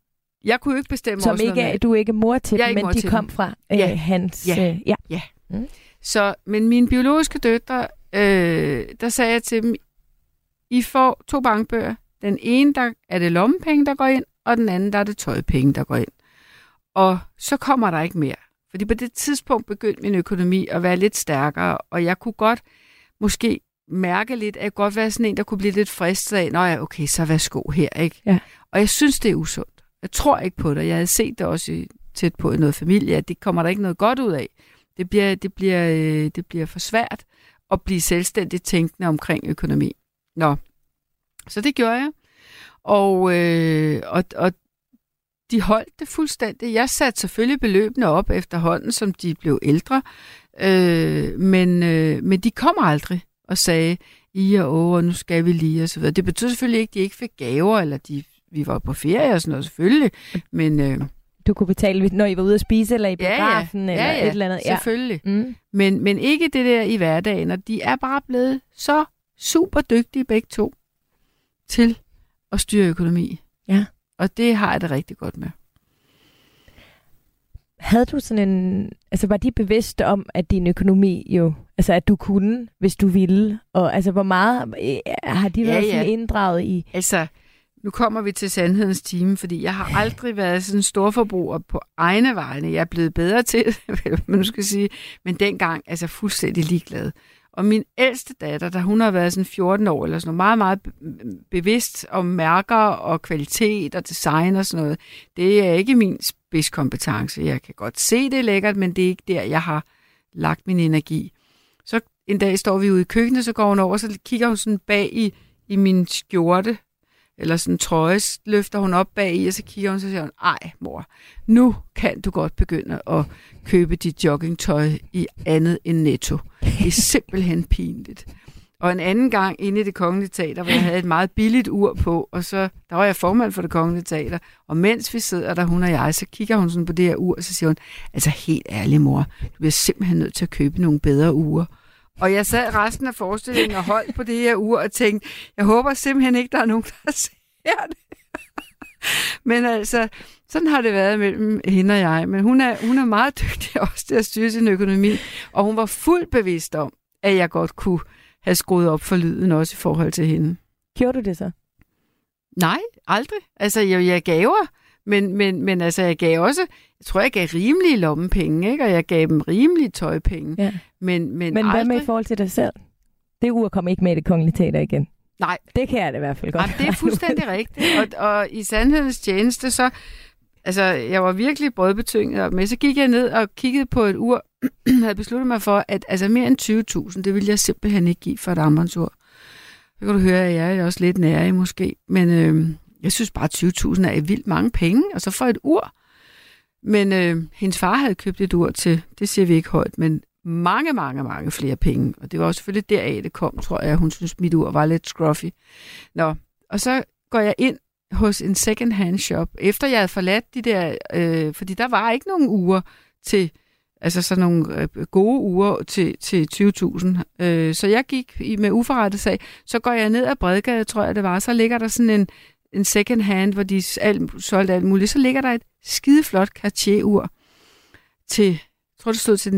jeg kunne jo ikke bestemme Som ikke, er, du er ikke mor til dem, men de kom dem. fra øh, ja. hans... Ja. Øh, ja. ja, Mm. Så, men mine biologiske døtre, øh, der sagde jeg til dem, I får to bankbøger. Den ene, der er det lommepenge, der går ind, og den anden, der er det tøjpenge, der går ind. Og så kommer der ikke mere. Fordi på det tidspunkt begyndte min økonomi at være lidt stærkere, og jeg kunne godt måske mærke lidt, at jeg godt være sådan en, der kunne blive lidt fristet af, nå ja, okay, så værsgo her, ikke? Ja. Og jeg synes, det er usundt. Jeg tror ikke på det. Jeg havde set det også i, tæt på i noget familie, at det kommer der ikke noget godt ud af. Det bliver, det bliver, øh, det bliver for svært at blive selvstændigt tænkende omkring økonomi. Nå, så det gjorde jeg. Og, øh, og, og de holdt det fuldstændig. Jeg satte selvfølgelig beløbene op efterhånden, som de blev ældre, øh, men, øh, men de kom aldrig og sagde, I og over, nu skal vi lige, og så videre. Det betyder selvfølgelig ikke, at de ikke fik gaver, eller de, vi var på ferie og sådan noget, selvfølgelig, men... Øh, Du kunne betale, når I var ude at spise, eller i Ja, ja. biografen, Ja, eller ja. et eller andet. Ja. selvfølgelig. Mm. Men, men ikke det der i hverdagen, og de er bare blevet så super dygtige begge to til at styre økonomi. Ja. Og det har jeg det rigtig godt med. Havde du sådan en... Altså, var de bevidst om, at din økonomi jo... Altså, at du kunne, hvis du ville? Og altså, hvor meget øh, har de Ja, været ja. sådan inddraget i? Altså, nu kommer vi til sandhedens time, fordi jeg har aldrig været sådan en storforbruger på egne vegne. Jeg er blevet bedre til det, man nu skal sige, men dengang altså fuldstændig ligeglad. Og min ældste datter, da hun har været sådan 14 år eller sådan noget, meget, meget bevidst om mærker og kvalitet og design og sådan noget, det er ikke min spidskompetence. Jeg kan godt se, det er lækkert, men det er ikke der, jeg har lagt min energi. Så en dag står vi ude i køkkenet, så går hun over, så kigger hun sådan bag i, i min skjorte, eller sådan en trøje, løfter hun op bag i, og så kigger hun, så siger hun, ej mor, nu kan du godt begynde at købe dit joggingtøj i andet end netto. Det er simpelthen pinligt. Og en anden gang inde i det kongelige teater, hvor jeg havde et meget billigt ur på, og så der var jeg formand for det kongelige teater, og mens vi sidder der, hun og jeg, så kigger hun sådan på det her ur, og så siger hun, altså helt ærlig mor, du bliver simpelthen nødt til at købe nogle bedre ure. Og jeg sad resten af forestillingen og holdt på det her ur og tænkte, jeg håber simpelthen ikke, der er nogen, der ser det. Men altså, sådan har det været mellem hende og jeg. Men hun er, hun er meget dygtig også til at styre sin økonomi. Og hun var fuldt bevidst om, at jeg godt kunne have skruet op for lyden også i forhold til hende. Gjorde du det så? Nej, aldrig. Altså, jeg, jeg gaver, men, men, men altså, jeg gav også, jeg tror, jeg gav rimelige lommepenge, ikke? og jeg gav dem rimelige tøjpenge. Ja. Men, men, Men hvad aldrig... med i forhold til dig selv? Det ur kom ikke med i det kongelige teater igen. Nej. Det kan jeg da i hvert fald godt. Jamen, det er fuldstændig rigtigt. Og, og i sandhedens tjeneste, så... Altså, jeg var virkelig brødbetynget, men så gik jeg ned og kiggede på et ur, havde besluttet mig for, at altså mere end 20.000, det ville jeg simpelthen ikke give for et armbåndsur. Så kan du høre, at jeg er også lidt nære måske, men øh, jeg synes bare, 20.000 er vildt mange penge, og så for et ur. Men øh, hendes far havde købt et ur til, det siger vi ikke højt, men mange, mange, mange flere penge. Og det var også selvfølgelig deraf, det kom, tror jeg. Hun synes, mit ur var lidt scruffy. Nå, og så går jeg ind hos en second-hand shop, efter jeg havde forladt de der, øh, fordi der var ikke nogen uger til, altså sådan nogle øh, gode uger til, til 20.000. Øh, så jeg gik i, med uforrettet sag, så går jeg ned ad Bredgade, tror jeg det var, så ligger der sådan en, en second hand, hvor de alt, solgte alt muligt, så ligger der et skideflot Cartier-ur til, jeg tror det stod til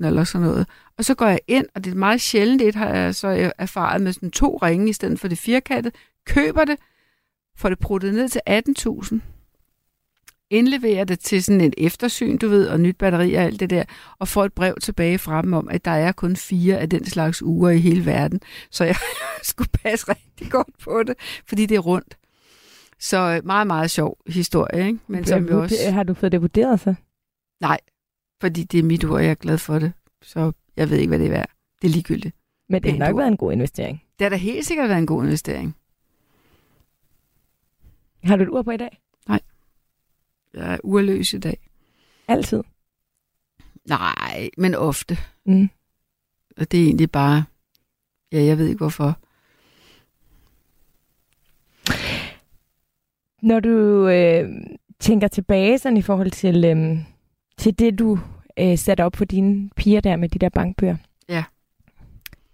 19.000 eller sådan noget. Og så går jeg ind, og det er meget sjældent, det har jeg så erfaret med sådan to ringe i stedet for det firkantede, køber det, får det pruttet ned til 18.000, indleverer det til sådan et eftersyn, du ved, og nyt batteri og alt det der, og får et brev tilbage fra dem om, at der er kun fire af den slags uger i hele verden. Så jeg skulle passe rigtig godt på det, fordi det er rundt. Så øh, meget, meget sjov historie, ikke? Men som vi også... Har du fået det vurderet så? Nej, fordi det er mit og jeg er glad for det. Så jeg ved ikke, hvad det er værd. Det er ligegyldigt. Men det har nok ur. været en god investering. Det har da helt sikkert været en god investering. Har du et ur på i dag? Jeg er urløs i dag. Altid. Nej, men ofte. Mm. Og det er egentlig bare... Ja, jeg ved ikke hvorfor. Når du øh, tænker tilbage sådan i forhold til, øh, til det, du øh, satte op for dine piger der med de der bankbøger. Ja.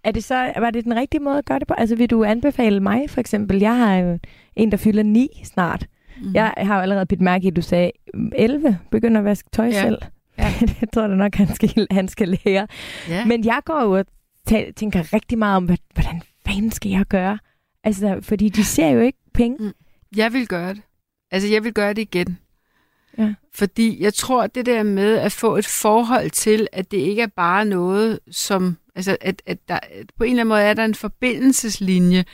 Er det så, var det den rigtige måde at gøre det på? Altså vil du anbefale mig for eksempel? Jeg har jo en, der fylder ni snart. Mm. Jeg har jo allerede bidt mærke i, at du sagde, mm, 11 begynder at vaske tøj Ja. selv. Ja. det tror jeg nok, han skal, han skal lære. Ja. Men jeg går jo og tæ- tænker rigtig meget om, hvordan fanden skal jeg gøre? Altså, fordi de ser jo ikke penge. Jeg vil gøre det. Altså, jeg vil gøre det igen. Ja. Fordi jeg tror, det der med at få et forhold til, at det ikke er bare noget, som... Altså, at, at der, at på en eller anden måde er der en forbindelseslinje.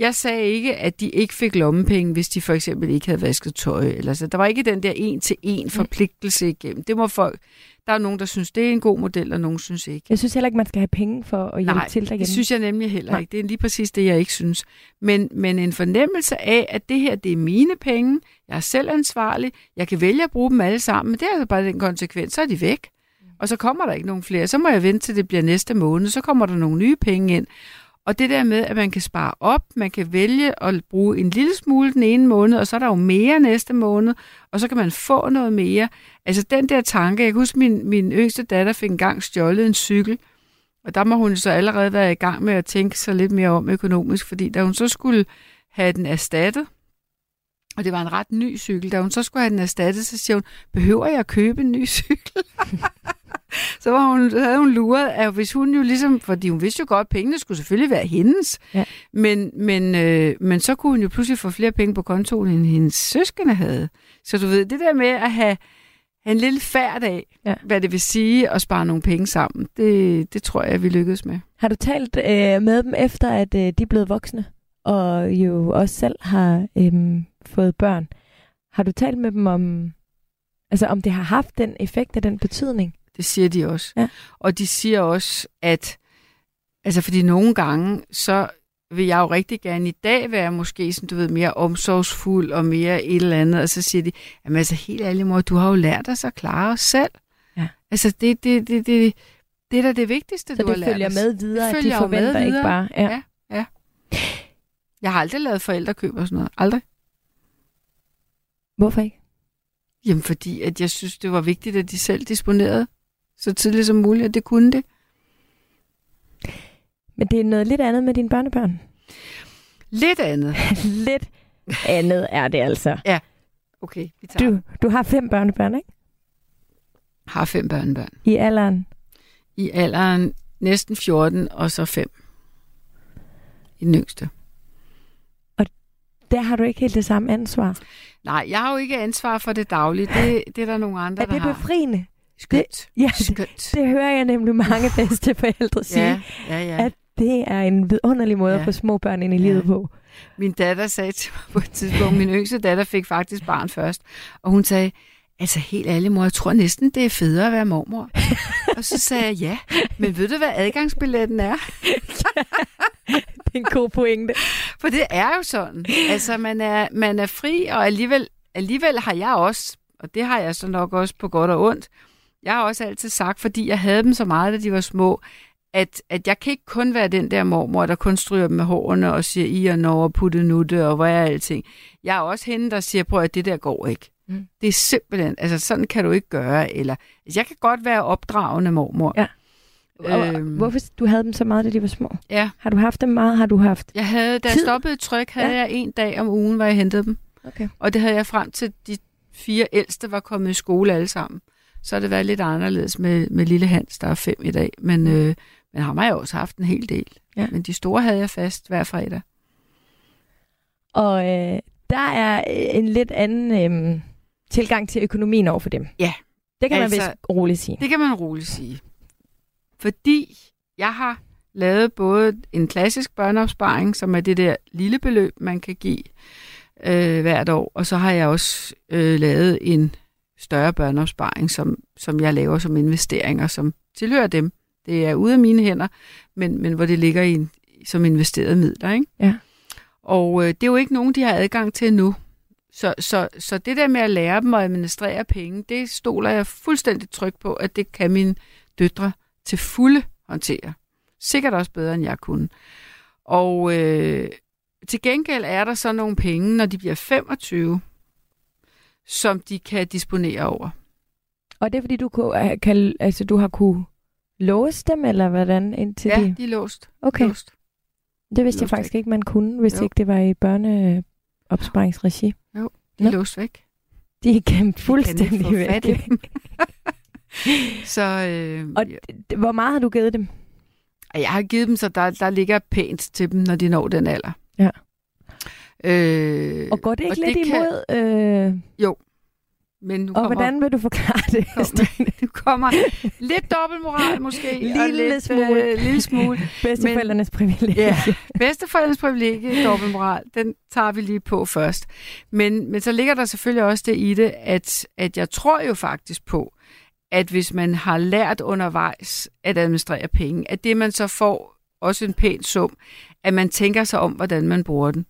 Jeg sagde ikke, at de ikke fik lommepenge, hvis de for eksempel ikke havde vasket tøj. Eller så. Der var ikke den der en-til-en forpligtelse igennem. Det må folk... Der er nogen, der synes, det er en god model, og nogen synes ikke. Jeg synes heller ikke, man skal have penge for at hjælpe Nej, til derhjemme. det synes jeg nemlig heller Nej. ikke. Det er lige præcis det, jeg ikke synes. Men, men en fornemmelse af, at det her, det er mine penge, jeg er selv ansvarlig, jeg kan vælge at bruge dem alle sammen, men det er altså bare den konsekvens, så er de væk. Og så kommer der ikke nogen flere. Så må jeg vente til det bliver næste måned, så kommer der nogle nye penge ind. Og det der med, at man kan spare op, man kan vælge at bruge en lille smule den ene måned, og så er der jo mere næste måned, og så kan man få noget mere. Altså den der tanke, jeg kan huske, min, min yngste datter fik engang stjålet en cykel, og der må hun så allerede være i gang med at tænke sig lidt mere om økonomisk, fordi da hun så skulle have den erstattet, og det var en ret ny cykel, da hun så skulle have den erstattet, så siger hun, behøver jeg at købe en ny cykel? så var hun, så havde hun luret, at hvis hun jo ligesom, fordi hun vidste jo godt, at pengene skulle selvfølgelig være hendes, Ja. men, men, øh, men så kunne hun jo pludselig få flere penge på kontoen, end hendes søskende havde. Så du ved, det der med at have, have en lille færd af, Ja. ja. hvad det vil sige at spare nogle penge sammen, det, det tror jeg, vi lykkedes med. Har du talt øh, med dem efter, at øh, de er blevet voksne, og jo også selv har øh, fået børn? Har du talt med dem om, altså om det har haft den effekt og den betydning? Det siger de også. Ja. Og de siger også, at altså fordi nogle gange, så vil jeg jo rigtig gerne i dag være måske sådan, du ved, mere omsorgsfuld og mere et eller andet, og så siger de, jamen altså helt ærligt mor, du har jo lært os at klare os selv. Ja. Altså det, det, det, det, det er da det vigtigste, Så du har det lært følger os. med videre, Det at de følger jo med forventer ikke bare. Ja. Ja. Jeg har aldrig lavet forældrekøb og sådan noget. Aldrig. Hvorfor ikke? Jamen fordi, at jeg synes, det var vigtigt, at de selv disponerede så tidligt som muligt, at det kunne det. Men det er noget lidt andet med dine børnebørn. Lidt andet. lidt andet er det altså. Okay, vi tager. Du, du har fem børnebørn, ikke? har fem børnebørn. I alderen. I alderen næsten 14 og så 5. I den yngste. Der har du ikke helt det samme ansvar. Nej, jeg har jo ikke ansvar for det daglige. Det, det er der nogle andre, Er det der har. befriende? Skønt. Ja, Skønt. det hører jeg nemlig mange bedste forældre sige. Ja, ja, ja. At det er en vidunderlig måde Ja. at få små børn ind i Ja. livet på. Min datter sagde til mig på et tidspunkt, min yngste datter fik faktisk barn først, og hun sagde, altså helt ærligt mor, jeg tror næsten, det er federe at være mormor. og så sagde jeg, ja, men ved du, hvad adgangsbilletten er? Det er en god pointe. For det er jo sådan. Altså, man er, man er fri, og alligevel, alligevel har jeg også, og det har jeg så nok også på godt og ondt, jeg har også altid sagt, fordi jeg havde dem så meget, da de var små, at, at jeg kan ikke kun være den der mormor, der kun stryger dem med hårene og siger i og når og putte nutte og hvor er alting. Jeg er også hende, der siger, prøv at det der går ikke. Mm. Det er simpelthen, altså sådan kan du ikke gøre. Eller, altså, jeg kan godt være opdragende mormor. Ja. Og, Øhm. hvorfor du havde dem så meget, da de var små? Ja, Har du haft dem meget? Har du haft? jeg havde, da jeg Tid. stoppede tryk, havde ja. jeg en dag om ugen, hvor jeg hentede dem. Okay. Og det havde jeg frem til de fire ældste var kommet i skole alle sammen. Så har det været lidt anderledes med, med lille Hans, der er fem i dag. Men, øh, men ham har jeg også haft en hel del. Ja. Men de store havde jeg fast hver fredag. Og øh, der er øh, en lidt anden øh, tilgang til økonomien over for dem. Ja. Det kan Altså- man vist roligt sige. Det kan man roligt sige. Fordi jeg har lavet både en klassisk børneopsparing, som er det der lille beløb, man kan give øh, hvert år, og så har jeg også øh, lavet en større børneopsparing, som, som jeg laver som investeringer, som tilhører dem. Det er ude af mine hænder, men, men hvor det ligger i en, som investerede midler. Ikke? Ja. Og øh, det er jo ikke nogen, de har adgang til nu. Så, så, så det der med at lære dem at administrere penge, det stoler jeg fuldstændig tryg på, at det kan mine døtre til fulde håndtere. Sikkert også bedre, end jeg kunne. Og øh, til gengæld er der så nogle penge, når de bliver 25, som de kan disponere over. Og det er fordi, du, kunne, øh, kan, altså, du har kunne låse dem, eller hvordan? Indtil Ja, de... de er låst. Okay, låst. det vidste jeg låst faktisk ikke, man kunne, hvis Jo. ikke det var i børneopsparingsregi. De er Nå. låst væk. De er gemt fuldstændig i væk. dem. så øh, Og d- hvor meget har du givet dem? Jeg har givet dem, så der, der ligger pænt til dem, når de når den alder. Ja. Øh, Og går det ikke og lidt det kan- imod... Øh, men nu og kommer, hvordan vil du forklare det? kommer, nu kommer lidt dobbeltmoral måske. og Lille lidt, smule. Øh, lille smule. Bedsteforældrenes privilegie. Ja, bedsteforældrenes privilegie, dobbeltmoral, den tager vi lige på først. Men, men så ligger der selvfølgelig også det i det, at, at jeg tror jo faktisk på, at hvis man har lært undervejs at administrere penge, at det man så får også en pæn sum, at man tænker sig om, hvordan man bruger den.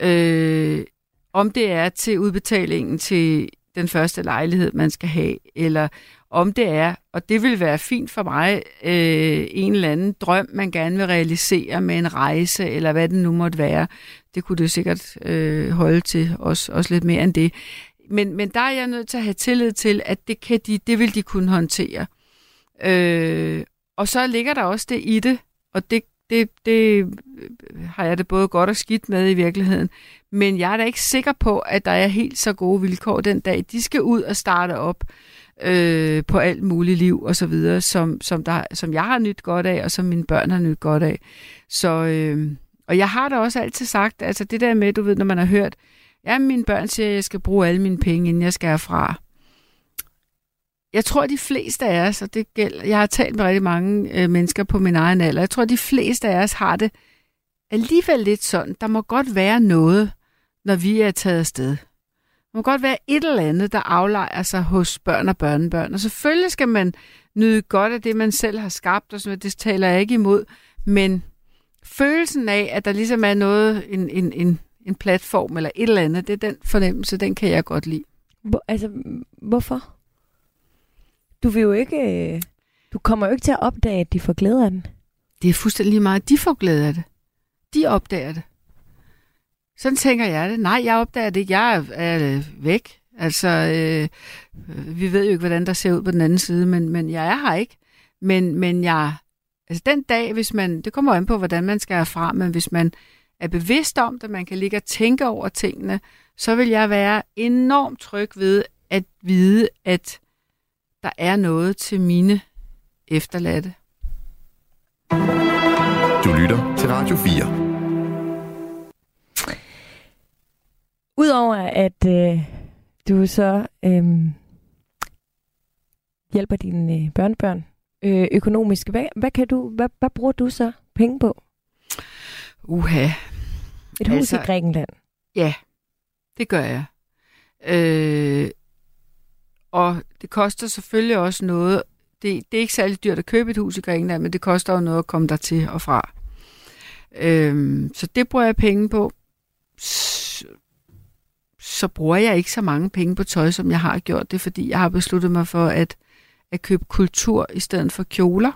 Øh, om det er til udbetalingen til den første lejlighed, man skal have, eller om det er, og det vil være fint for mig, øh, en eller anden drøm, man gerne vil realisere med en rejse, eller hvad det nu måtte være. Det kunne det sikkert øh, holde til, også, også lidt mere end det. Men, men der er jeg nødt til at have tillid til, at det, kan de, det vil de kunne håndtere. Øh, og så ligger der også det i det, og det, det, det øh, har jeg det både godt og skidt med i virkeligheden. Men jeg er da ikke sikker på, at der er helt så gode vilkår den dag. De skal ud og starte op øh, på alt muligt liv og så videre, som, som, der, som jeg har nyt godt af, og som mine børn har nyt godt af. Så, øh, og jeg har da også altid sagt, altså det der med, du ved, når man har hørt, ja, mine børn siger, at jeg skal bruge alle mine penge, inden jeg skal herfra. Jeg tror, de fleste af os, og det gælder, jeg har talt med rigtig mange øh, mennesker på min egen alder, jeg tror, de fleste af os har det alligevel lidt sådan, der må godt være noget, når vi er taget afsted. Der må godt være et eller andet, der aflejer sig hos børn og børnebørn. Og selvfølgelig skal man nyde godt af det, man selv har skabt, og sådan det taler jeg ikke imod. Men følelsen af, at der ligesom er noget, en, en, en, en platform eller et eller andet, det er den fornemmelse, den kan jeg godt lide. Hvor, altså, hvorfor? Du vil jo ikke... Øh, du kommer jo ikke til at opdage, at de får glæde af den. Det er fuldstændig lige meget. De får glæde af det. De opdager det. Sådan tænker jeg det. Nej, jeg opdager det ikke. Jeg er, er øh, væk. Altså, øh, øh, vi ved jo ikke, hvordan der ser ud på den anden side, men, men jeg er her ikke. Men, men jeg, altså den dag, hvis man, det kommer an på, hvordan man skal herfra, men hvis man er bevidst om det, man kan ligge og tænke over tingene, så vil jeg være enormt tryg ved at vide, at der er noget til mine efterladte. Du lytter til Radio 4. Udover at øh, du så øh, hjælper dine øh, børnebørn øh, økonomisk, hvad, hvad, kan du, hvad, hvad bruger du så penge på? Uha, Et hus Altså- i Grækenland. Ja, det gør jeg. Øh, og det koster selvfølgelig også noget. Det, det er ikke særlig dyrt at købe et hus i Grækenland, men det koster jo noget at komme der til og fra. Øhm, så det bruger jeg penge på. Så, så bruger jeg ikke så mange penge på tøj, som jeg har gjort det, fordi jeg har besluttet mig for at, at købe kultur i stedet for kjoler.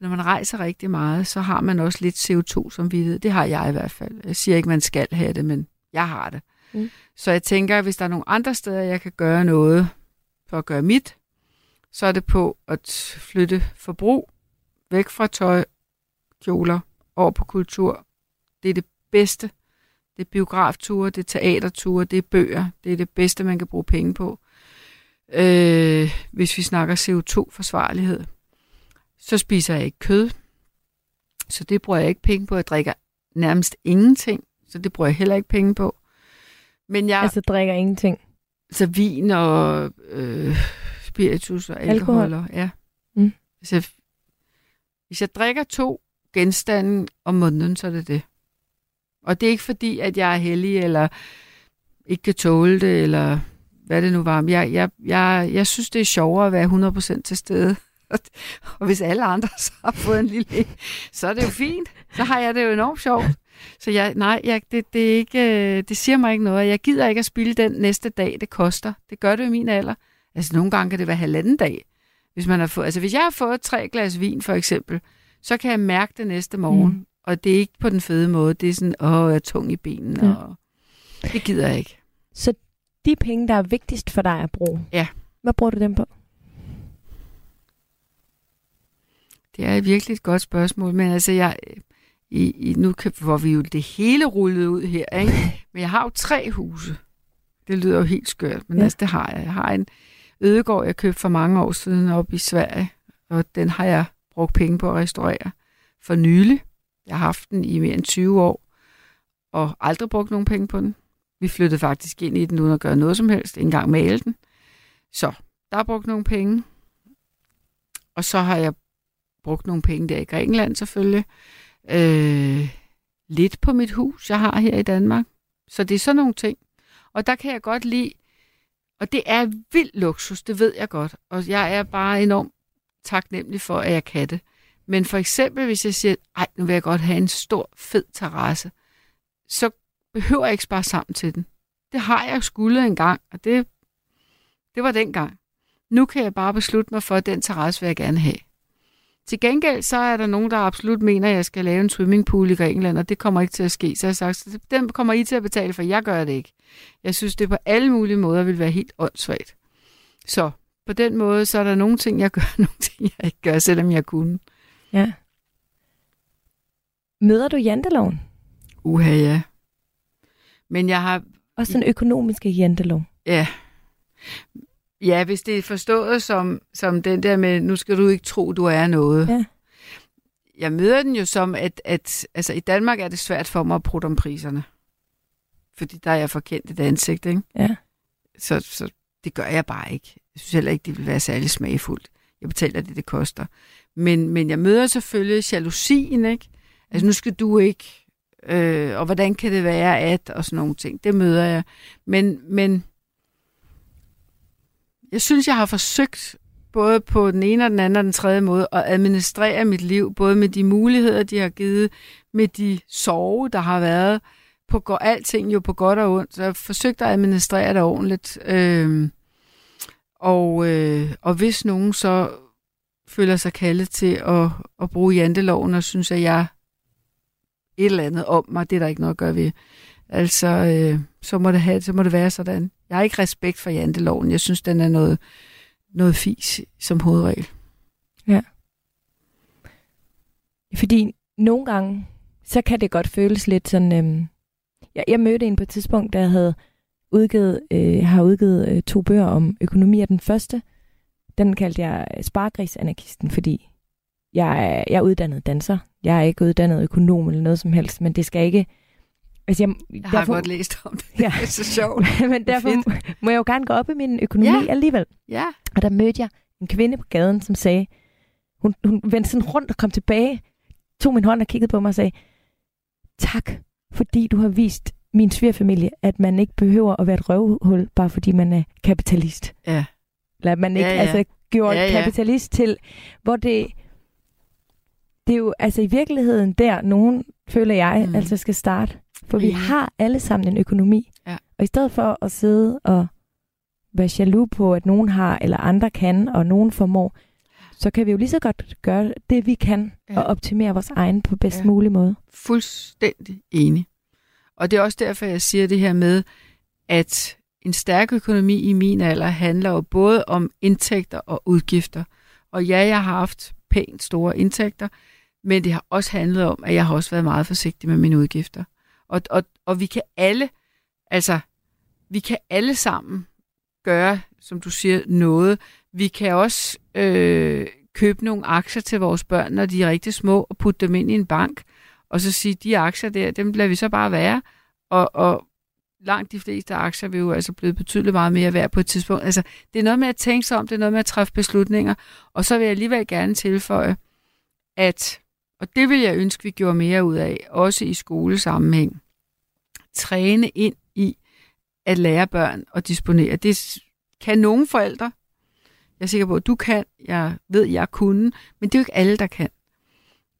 Når man rejser rigtig meget, så har man også lidt CO2 som vi ved. Det har jeg i hvert fald. Jeg siger ikke, man skal have det, men jeg har det. Mm. Så jeg tænker, at hvis der er nogle andre steder, jeg kan gøre noget for at gøre mit, så er det på at flytte forbrug væk fra tøj, kjoler, over på kultur. Det er det bedste. Det er biografture, det er teaterture, det er bøger. Det er det bedste, man kan bruge penge på. Øh, hvis vi snakker CO2-forsvarlighed. Så spiser jeg ikke kød. Så det bruger jeg ikke penge på. Jeg drikker nærmest ingenting. Så det bruger jeg heller ikke penge på. Men jeg, Altså drikker ingenting. så vin og øh, spiritus og alkohol. Alkohol. Ja. Mm. Hvis, jeg, hvis jeg drikker to genstande om måneden, så er det det. Og det er ikke fordi, at jeg er heldig, eller ikke kan tåle det, eller hvad det nu var. Men Jeg, jeg, jeg, jeg synes, det er sjovere at være 100% til stede. Og hvis alle andre så har fået en lille så er det jo fint. Så har jeg det jo enormt sjovt. Så jeg, nej, jeg, det, det, er ikke, øh, det siger mig ikke noget. Jeg gider ikke at spille den næste dag, det koster. Det gør det i min alder. Altså nogle gange kan det være halvanden dag. Hvis, man har fået, altså, hvis jeg har fået tre glas vin for eksempel, så kan jeg mærke det næste morgen. Mm. Og det er ikke på den fede måde. Det er sådan, åh, jeg er tung i benene. Ja. Og det gider jeg ikke. Så de penge, der er vigtigst for dig at bruge, Ja. hvad bruger du dem på? Det er virkelig et godt spørgsmål, men altså jeg, i, i, nu kan, hvor vi jo det hele rullet ud her, ikke? men jeg har jo tre huse. Det lyder jo helt skørt, men Ja. altså, det har jeg. Jeg har en ødegård, jeg købte for mange år siden op i Sverige, og den har jeg brugt penge på at restaurere for nylig. Jeg har haft den i mere end 20 år, og aldrig brugt nogen penge på den. Vi flyttede faktisk ind i den uden at gøre noget som helst, ikke engang male den. Så der er brugt nogle penge. Og så har jeg brugt nogle penge der i Grækenland selvfølgelig. Øh, lidt på mit hus, jeg har her i Danmark. Så det er sådan nogle ting. Og der kan jeg godt lide, og det er vild luksus, det ved jeg godt. Og jeg er bare enormt taknemmelig for, at jeg kan det. Men for eksempel, hvis jeg siger, ej, nu vil jeg godt have en stor, fed terrasse, så behøver jeg ikke spare sammen til den. Det har jeg skulle engang, og det, det var dengang. Nu kan jeg bare beslutte mig for, at den terrasse vil jeg gerne have. Til gengæld så er der nogen, der absolut mener, at jeg skal lave en swimmingpool i Grækenland, og det kommer ikke til at ske. Så jeg har sagt, "Så den kommer I til at betale for, jeg gør det ikke. Jeg synes, det på alle mulige måder vil være helt åndssvagt. Så på den måde, så er der nogle ting, jeg gør, nogle ting, jeg ikke gør, selvom jeg kunne. Ja. Møder du janteloven? Uha, ja. Men jeg har, Også den økonomiske jantelov. ja, ja, hvis det er forstået som, som den der med, nu skal du ikke tro, du er noget. Ja. Jeg møder den jo som, at, at altså, i Danmark er det svært for mig at prutte om priserne. Fordi der er jeg forkendt et ansigt, ikke? Ja. Så, så det gør jeg bare ikke. Jeg synes heller ikke, det vil være særlig smagfuldt. Jeg betaler det, det koster. Men, men jeg møder selvfølgelig jalousien, ikke? Altså, nu skal du ikke, øh, og hvordan kan det være, at, og sådan nogle ting. Det møder jeg. Men, men jeg synes, jeg har forsøgt både på den ene og den anden og den tredje måde at administrere mit liv, både med de muligheder, de har givet, med de sorge, der har været, på går alting jo på godt og ondt. Så jeg har forsøgt at administrere det ordentligt. Øhm, og, øh, og hvis nogen så føler sig kaldet til at, at bruge janteloven og synes, at jeg et eller andet om mig, det er der ikke noget at gøre ved. Altså, øh, så, må det have, så må det være sådan. Jeg har ikke respekt for janteloven. Jeg synes, den er noget, noget fis som hovedregel. Ja. Fordi nogle gange, så kan det godt føles lidt sådan... Øhm, jeg, jeg mødte en på et tidspunkt, der havde udgivet, øh, har udgivet øh, to bøger om økonomi, og den første, den kaldte jeg øh, Spargrisanarkisten, fordi jeg er, jeg er uddannet danser. Jeg er ikke uddannet økonom eller noget som helst, men det skal ikke... Altså, jeg, Jeg har derfor, godt læst om det. Ja. Det er så sjovt. men derfor må jeg jo gerne gå op i min økonomi Ja. alligevel. Ja, Og der mødte jeg en kvinde på gaden, som sagde, hun, hun vendte sådan rundt og kom tilbage, tog min hånd og kiggede på mig og sagde, tak, fordi du har vist min svigerfamilie, at man ikke behøver at være et røvhul, bare fordi man er kapitalist. ja. Eller at man ikke Ja, ja, altså gjorde Ja, ja, kapitalist til, hvor det, det er jo altså i virkeligheden der, nogen føler jeg, mm. altså skal starte. For vi Enig. har alle sammen en økonomi. Ja. Og i stedet for at sidde og være jaloux på, at nogen har, eller andre kan, og nogen formår, så kan vi jo lige så godt gøre det, vi kan, Ja. og optimere vores egen på bedst ja. mulig måde. fuldstændig enig. Og det er også derfor, jeg siger det her med, at en stærk økonomi i min alder handler jo både om indtægter og udgifter. Og ja, jeg har haft pænt store indtægter, men det har også handlet om, at jeg har også været meget forsigtig med mine udgifter. Og, og, og vi kan alle, altså, vi kan alle sammen gøre, som du siger, noget. Vi kan også øh, købe nogle aktier til vores børn, når de er rigtig små, og putte dem ind i en bank, og så sige, de aktier der, dem lader vi så bare være. Og, og langt de fleste aktier vil jo altså blive betydeligt meget mere værd på et tidspunkt. Altså, det er noget med at tænke sig om, det er noget med at træffe beslutninger, og så vil jeg alligevel gerne tilføje, at, og det vil jeg ønske, vi gjorde mere ud af, også i skolesammenhæng, træne ind i at lære børn at disponere. Det kan nogle forældre. Jeg er sikker på, at du kan. Jeg ved, jeg kunne. Men det er jo ikke alle, der kan.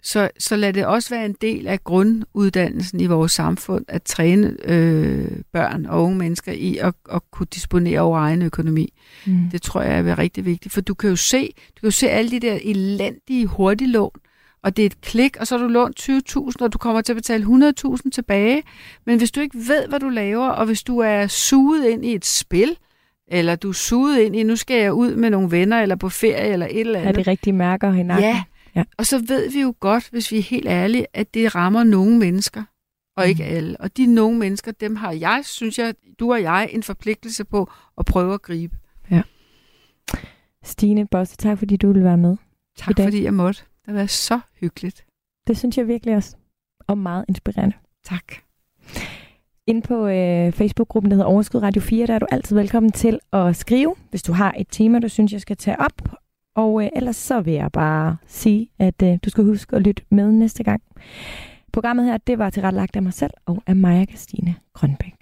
Så, så lad det også være en del af grunduddannelsen i vores samfund, at træne øh, børn og unge mennesker i at, at kunne disponere over egen økonomi. Mm. Det tror jeg er rigtig vigtigt, for du kan jo se, du kan jo se alle de der elendige hurtiglån, og det er et klik, og så har du lånt 20.000, og du kommer til at betale 100.000 tilbage. Men hvis du ikke ved, hvad du laver, og hvis du er suget ind i et spil, eller du er suget ind i, nu skal jeg ud med nogle venner, eller på ferie, eller et eller Er andet. det rigtige mærker i nakken? Ja. Ja. Og så ved vi jo godt, hvis vi er helt ærlige, at det rammer nogle mennesker, og ikke alle. Og de nogle mennesker, dem har jeg, synes jeg, du og jeg, en forpligtelse på at prøve at gribe. Stine Bosse, tak fordi du ville være med. Tak fordi jeg måtte. Det har været så hyggeligt. Det synes jeg virkelig også. Og meget inspirerende. Tak. Inde på øh, Facebook-gruppen, der hedder Overskud Radio 4, der er du altid velkommen til at skrive, hvis du har et tema, du synes, jeg skal tage op. Og øh, ellers så vil jeg bare sige, at øh, du skal huske at lytte med næste gang. Programmet her, det var tilrettelagt af mig selv og af Maja Christine Grønbæk.